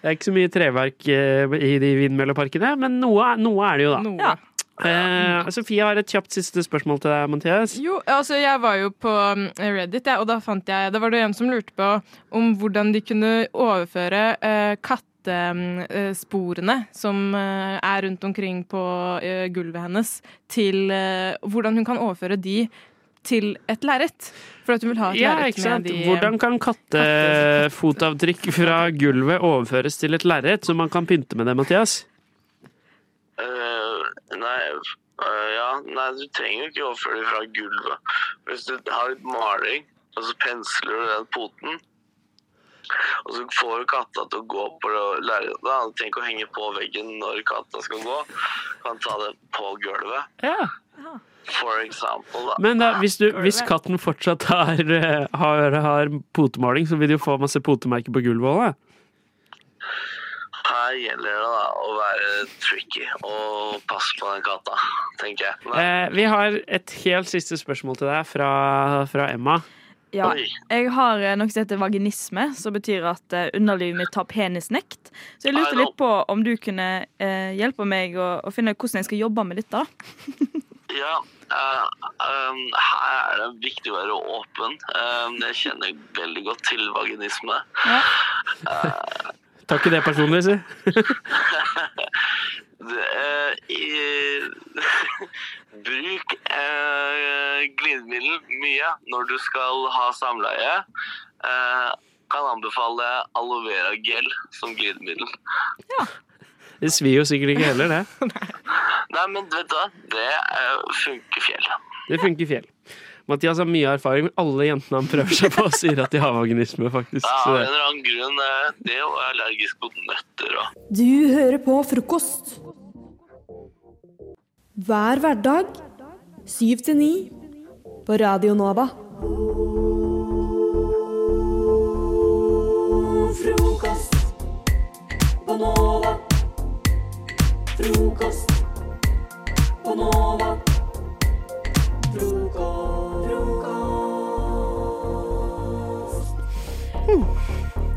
Det er ikke så mye treverk eh, i de vindmølleparkene, men noe, noe er det jo, da. Noe. Eh, Sofie har et kjapt siste spørsmål til deg, Mathias. Jo, altså jeg var jo på um, Reddit, ja, og da fant jeg Da var det en som lurte på om hvordan de kunne overføre uh, kattesporene som eh, er rundt omkring på eh, gulvet hennes, til eh, Hvordan hun kan overføre de til et lerret. For at hun vil ha et Ja, lerret ikke sant? med de Hvordan kan kattefotavtrykk fra gulvet overføres til et lerret, så man kan pynte med det, Mathias? Uh, nei, uh, ja, nei, du trenger jo ikke overføre det fra gulvet. Hvis du har litt maling, og så pensler du den poten, og så får du katta til å gå på lerretet. Du trenger ikke å henge på veggen når katta skal gå. Du kan ta det på gulvet. Ja. For example, da. Men da, hvis, du, hvis katten fortsatt har, eh, har, har potemaling, så vil du jo få masse potemerker på gulvet òg. Her gjelder det da å være tricky og passe på den katta, tenker jeg. Eh, vi har et helt siste spørsmål til deg fra, fra Emma. Ja, jeg har eh, noe som heter vaginisme, som betyr at eh, underlivet mitt har penisnekt. Så jeg lurte litt på om du kunne eh, hjelpe meg å, å finne ut hvordan jeg skal jobbe med dette. Ja, um, her er det viktig å være åpen. Um, jeg kjenner veldig godt til vaginisme. Eh, Tar ikke det personlig, si. eh, i, bruk uh, glidemiddel mye når du skal ha samleie. Uh, kan anbefale aloe vera gel som glidemiddel. Det svir jo sikkert ikke heller, det. Nei, men vet du hva? Det funker fjell. Det funker fjell. Mathias har mye erfaring, men alle jentene han prøver seg på, sier at de har vaginisme, faktisk. Ja, av en eller annen grunn. eh, Det er jo allergisk mot nøtter og Du hører på frokost. Hver hverdag syv til ni på Radio Nova. frokost på Nova. Frokost på Nova. Frokost.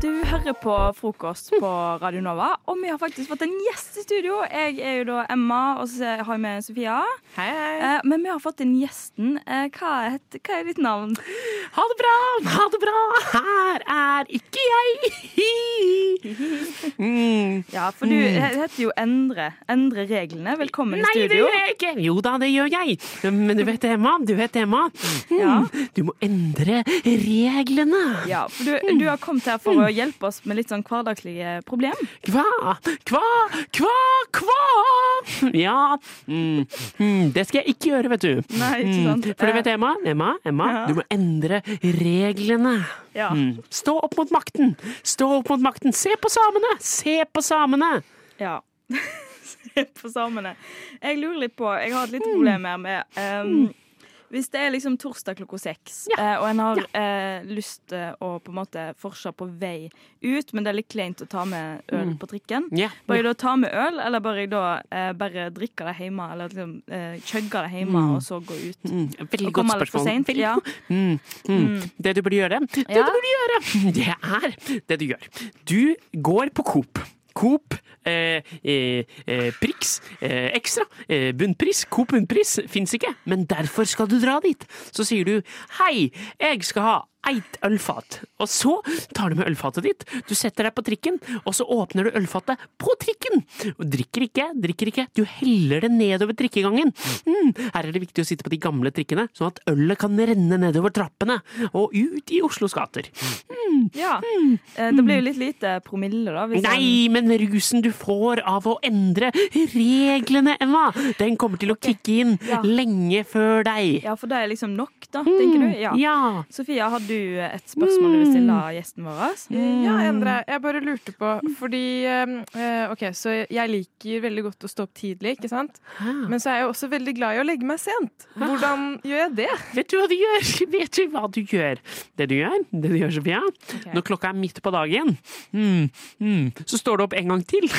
Du hører på frokost på Radio Nova, og vi har faktisk fått en gjest i studio. Jeg er jo da Emma, og så har jeg med Sofia. Hei, hei. Eh, men vi har fått inn gjesten. Eh, hva, er, hva er ditt navn? Ha det bra, ha det bra. Her er ikke jeg. Mm. Ja, for du he- heter jo Endre. Endre reglene. Velkommen Nei, i det gjør jeg ikke. Jo da, det gjør jeg. Men du vet Emma, du vet Emma. Ja. Mm, Du må endre reglene. Ja, for du, du har kommet her for å hjelpe oss med litt sånn hverdagslige problem. Hva? Hva? Hva? Hva? Ja, mm, mm, det skal jeg ikke gjøre, vet du. Nei, ikke sant. Mm, For du vet, Emma, Emma, Emma Ja. du må endre reglene. Ja. Mm, Stå opp mot makten! Stå opp mot makten! Se på samene! Se på samene! Ja. Se på samene. Jeg lurer litt på Jeg har et lite problem her med ehm, Hvis det er liksom torsdag klokka seks, eh, og en har eh, lyst til å på en måte forse på vei ut, men det er litt kleint å ta med øl Mm. på trikken, yeah. bør jeg da ta med øl, eller bør jeg da eh, bare drikke det hjemme, eller liksom eh, chugge det hjemme, Mm. og så gå ut? Mm, veldig Og godt spørsmål. Veldig ja. Mm, mm. Det du burde gjøre, det Ja. du burde gjøre, det er det du gjør. Du går på Coop. Coop, eh, eh, eh, Prix, eh, Ekstra, eh, bunnpris. Coop bunnpris fins ikke, men derfor skal du dra dit. Så sier du 'hei, jeg skal ha eit ølfat', og så tar du med ølfatet ditt. Du setter deg på trikken, og så åpner du ølfatet på trikken. Og drikker ikke, drikker ikke. Du heller det nedover trikkegangen. Mm, her er det viktig å sitte på de gamle trikkene, sånn at ølet kan renne nedover trappene og ut i Oslos gater. Mm. Ja. mm. det blir jo litt lite promille, da. Nei, men rusen du får av å endre reglene, Emma, den kommer til å kicke inn Ja. lenge før deg. Ja, for det er liksom nok, da, tenker du? Ja. Ja. Sofia, har du et spørsmål du vil stille gjesten vår? Ja, Endre, jeg bare lurte på Fordi eh, OK, så jeg liker veldig godt å stå opp tidlig, ikke sant? Men så er jeg også veldig glad i å legge meg sent. Hvordan gjør jeg det? Vet du hva du gjør? Vet du hva du gjør? Det du gjør, det du gjør, Sofia, når klokka er midt på dagen, mm, mm, så står du opp en gang til.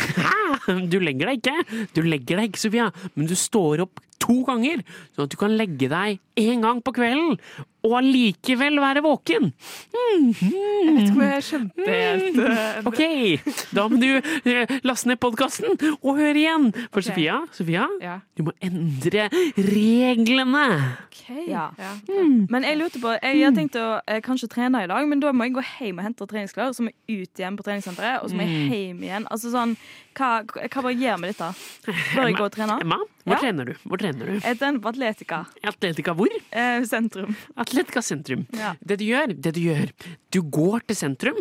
Du legger deg ikke. Du legger deg ikke, Sofia, men du står opp to ganger, sånn at du kan legge deg en gang på kvelden, og allikevel være våken. Mm, Jeg vet ikke om jeg skjønte helt mm. Ok, da må du eh, laste ned podkasten og høre igjen. For okay. Sofia, Sofia, Ja. du må endre reglene. Ja. Mm. Men jeg lurte på Jeg har tenkt å eh, kanskje trene i dag, men da må jeg gå hjem og hente treningsklær, så må jeg ut igjen på treningssenteret, og så må jeg Mm. hjem igjen. Altså sånn Hva, hva bare gjør med dette? Bør jeg gå og trene? Emma, hvor Ja. trener du? Hvor trener du? Jeg trener på Atletica. Atletica hvor? Eh, sentrum. Atletica sentrum. Ja. Det du gjør, det du gjør Du går til sentrum.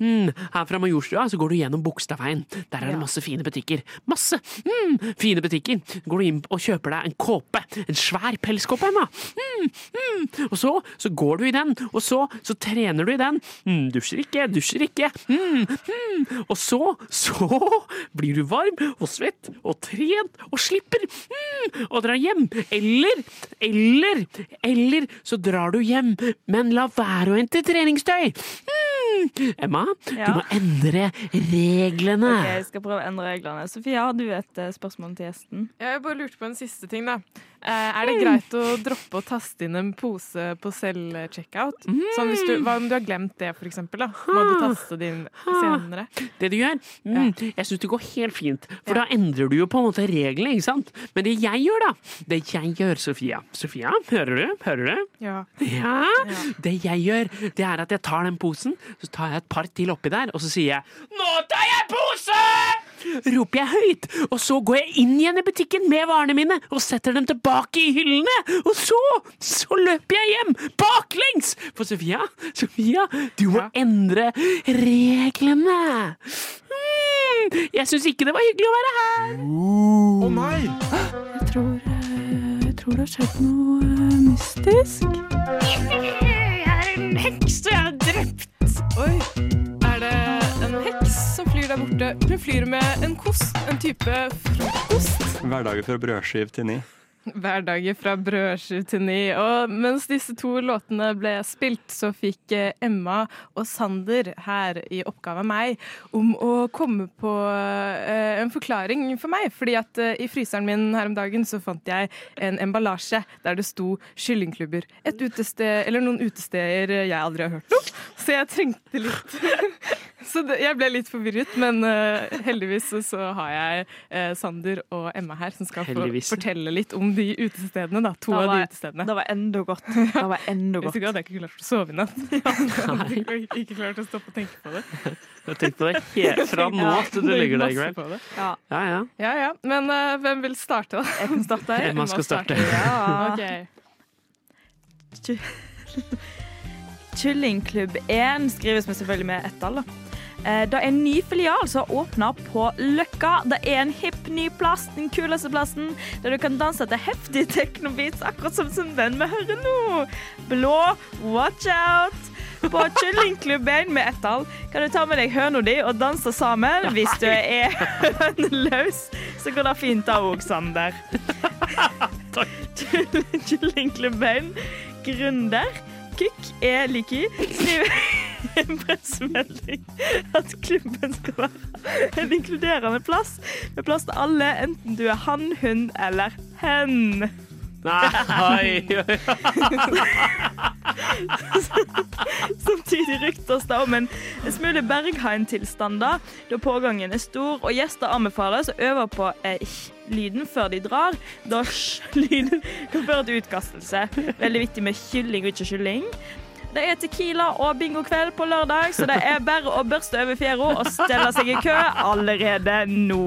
Mm, her fra Majorstua så går du gjennom Bogstadveien. Der er det Ja. masse fine butikker. Masse mm, fine butikker. Går du inn og kjøper deg en kåpe. En svær pelskåpe, Emma. Mm, mm. Og så, så går du i den, og så, så trener du i den. Mm, dusjer ikke, dusjer ikke. Mm, mm. Og så, så blir du varm og svett og trent og slipper mm, drar dra hjem. Eller, eller, eller så drar du hjem, men la være å hente treningstøy. Mm. Emma, Ja. du må endre reglene. Ok, jeg skal prøve å endre reglene. Sofia, har du et eh, spørsmål til gjesten? Jeg bare lurte på en siste ting, da. Eh, er det greit å droppe å taste inn en pose på selvcheckout? Mm. Sånn hvis du, hva om du har glemt det, for eksempel? Da? Må du taste det inn senere? Det du gjør? Mm, Jeg syns det går helt fint, for da endrer du jo på en måte reglene, ikke sant? Men det jeg gjør, da Det jeg gjør, Sofia Sofia, hører du? Hører du? Ja. Ja. Det jeg gjør, det er at jeg tar den posen, så tar jeg et par til oppi der, og så sier jeg Nå tar jeg pose! Roper jeg høyt, og så går jeg inn igjen i butikken med varene mine og setter dem tilbake i hyllene. Og så, så løper jeg hjem baklengs! For Sofia, Sofia, du må endre reglene. Mm, jeg syns ikke det var hyggelig å være her. Å nei! Jeg tror, eh, jeg tror det har skjedd noe eh, mystisk. Jeg er en heks, og jeg. Oi, er det en heks som flyr der borte? Hun flyr med en kost, en type frokost. Hverdager fra brødskiv til ni. Hverdager fra brødsju til ni. Og mens disse to låtene ble spilt, så fikk eh, Emma og Sander her i oppgave av meg om å komme på eh, en forklaring for meg. Fordi at eh, i fryseren min her om dagen så fant jeg en emballasje der det sto kyllingklubber. Et utested, eller noen utesteder jeg aldri har hørt om. Så jeg trengte litt Så det, jeg ble litt forvirret, men heldigvis så, har jeg Sander og Emma her som skal få fortelle litt om de utestedene. Da, to Det av de utestedene. Det var enda godt. Det var enda Hvis ikke hadde jeg ikke klart å sove i natt. Jeg hadde ikke, klart å stoppe å tenke på det. Jeg har tenkt på det helt fra nå til du ligger der i kveld. Ja. Ja, ja. Ja, ja. Men uh, hvem vil starte, da? Jeg kan starte. Emma skal starte. Ja. Ok. Kyllingklubb 1 skrives med selvfølgelig med ettall. da. Eh, Det er en ny filial som har åpna på Løkka. Det er en hipp ny plass, den kuleste plassen, der du kan danse til heftige teknobeats, akkurat som, som den vi hører nå. Blå, watch out! På Kyllingklubben med ettall kan du ta med deg høna di og danse sammen. Hvis du er høneløs, så går det fint da òg, Sander. Kyll- Kyllingklubben gründer Kukk er lik i skriver i en pressemelding at klubben skal være en inkluderende plass med plass til alle, enten du er han, hun eller hen. Nei, Samtidig ryktes det om en smule Berghain-tilstand da pågangen er stor, og gjester anbefales å øve på eh, lyden før de drar, da lyden kan føre til utkastelse. Veldig viktig med kylling og ikke kylling. Det er Tequila og bingokveld på lørdag, så det er bare å børste over fjæra og stelle seg i kø allerede nå.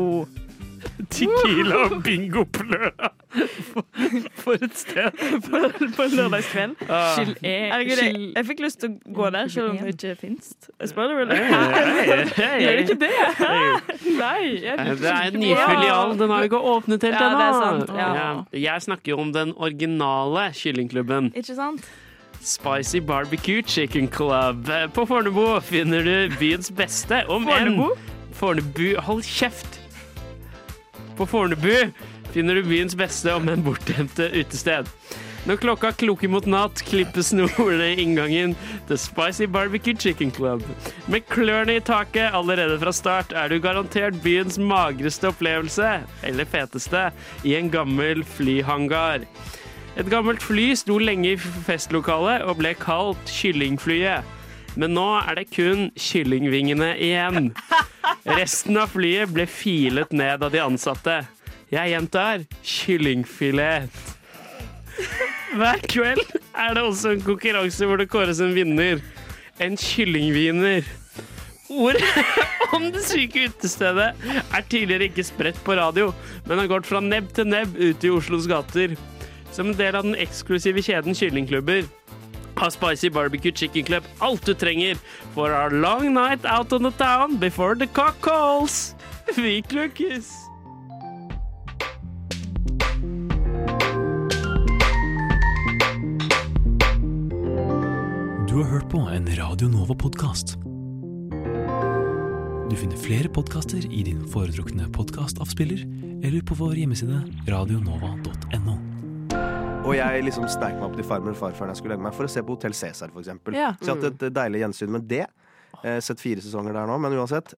Tequila og bingo på lørdag. For, for et sted. på, på lørdagskveld. Ah. Skyld er- jeg, jeg fikk lyst til å gå der, selv om det ikke fins. Spør du vel? Hey, hey, hey. Gjør det ikke det? Nei. Det er en ny filial. Den har jo ikke åpnet helt ennå. det sant. Ja. Ja. Jeg snakker jo om den originale kyllingklubben. Ikke sant? Spicy Barbecue Chicken Club. På Fornebu finner du byens beste, om Fornebu? enn Fornebu Hold kjeft! På Fornebu finner du byens beste, om enn bortgjemte utested. Når klokka klukker mot natt, klippes snorene i inngangen til Spicy Barbecue Chicken Club. Med klørne i taket allerede fra start er du garantert byens magreste opplevelse, eller feteste, i en gammel flyhangar. Et gammelt fly sto lenge i festlokalet og ble kalt Kyllingflyet. Men nå er det kun kyllingvingene igjen. Resten av flyet ble filet ned av de ansatte. Jeg gjentar kyllingfilet. Hver kveld er det også en konkurranse hvor det kåres en vinner. En kyllingviner. Ordet om det syke utestedet er tidligere ikke spredt på radio, men har gått fra nebb til nebb ute i Oslos gater. Som en del av den eksklusive kjeden Kyllingklubber har Spicy Barbecue Chicken Club alt du trenger for our long night out on the town before the cock calls. Vi klukkes! Du har hørt på en Radio Nova-podkast. Du finner flere podkaster i din foretrukne podkastavspiller eller på vår hjemmeside radionova.no. Og jeg liksom steik meg opp til farmor og farfar når jeg skulle legge meg, for å se på Hotell Cæsar, for eksempel. Ja. Så jeg har hatt et deilig gjensyn med det. Eh, sett fire sesonger der nå, men uansett.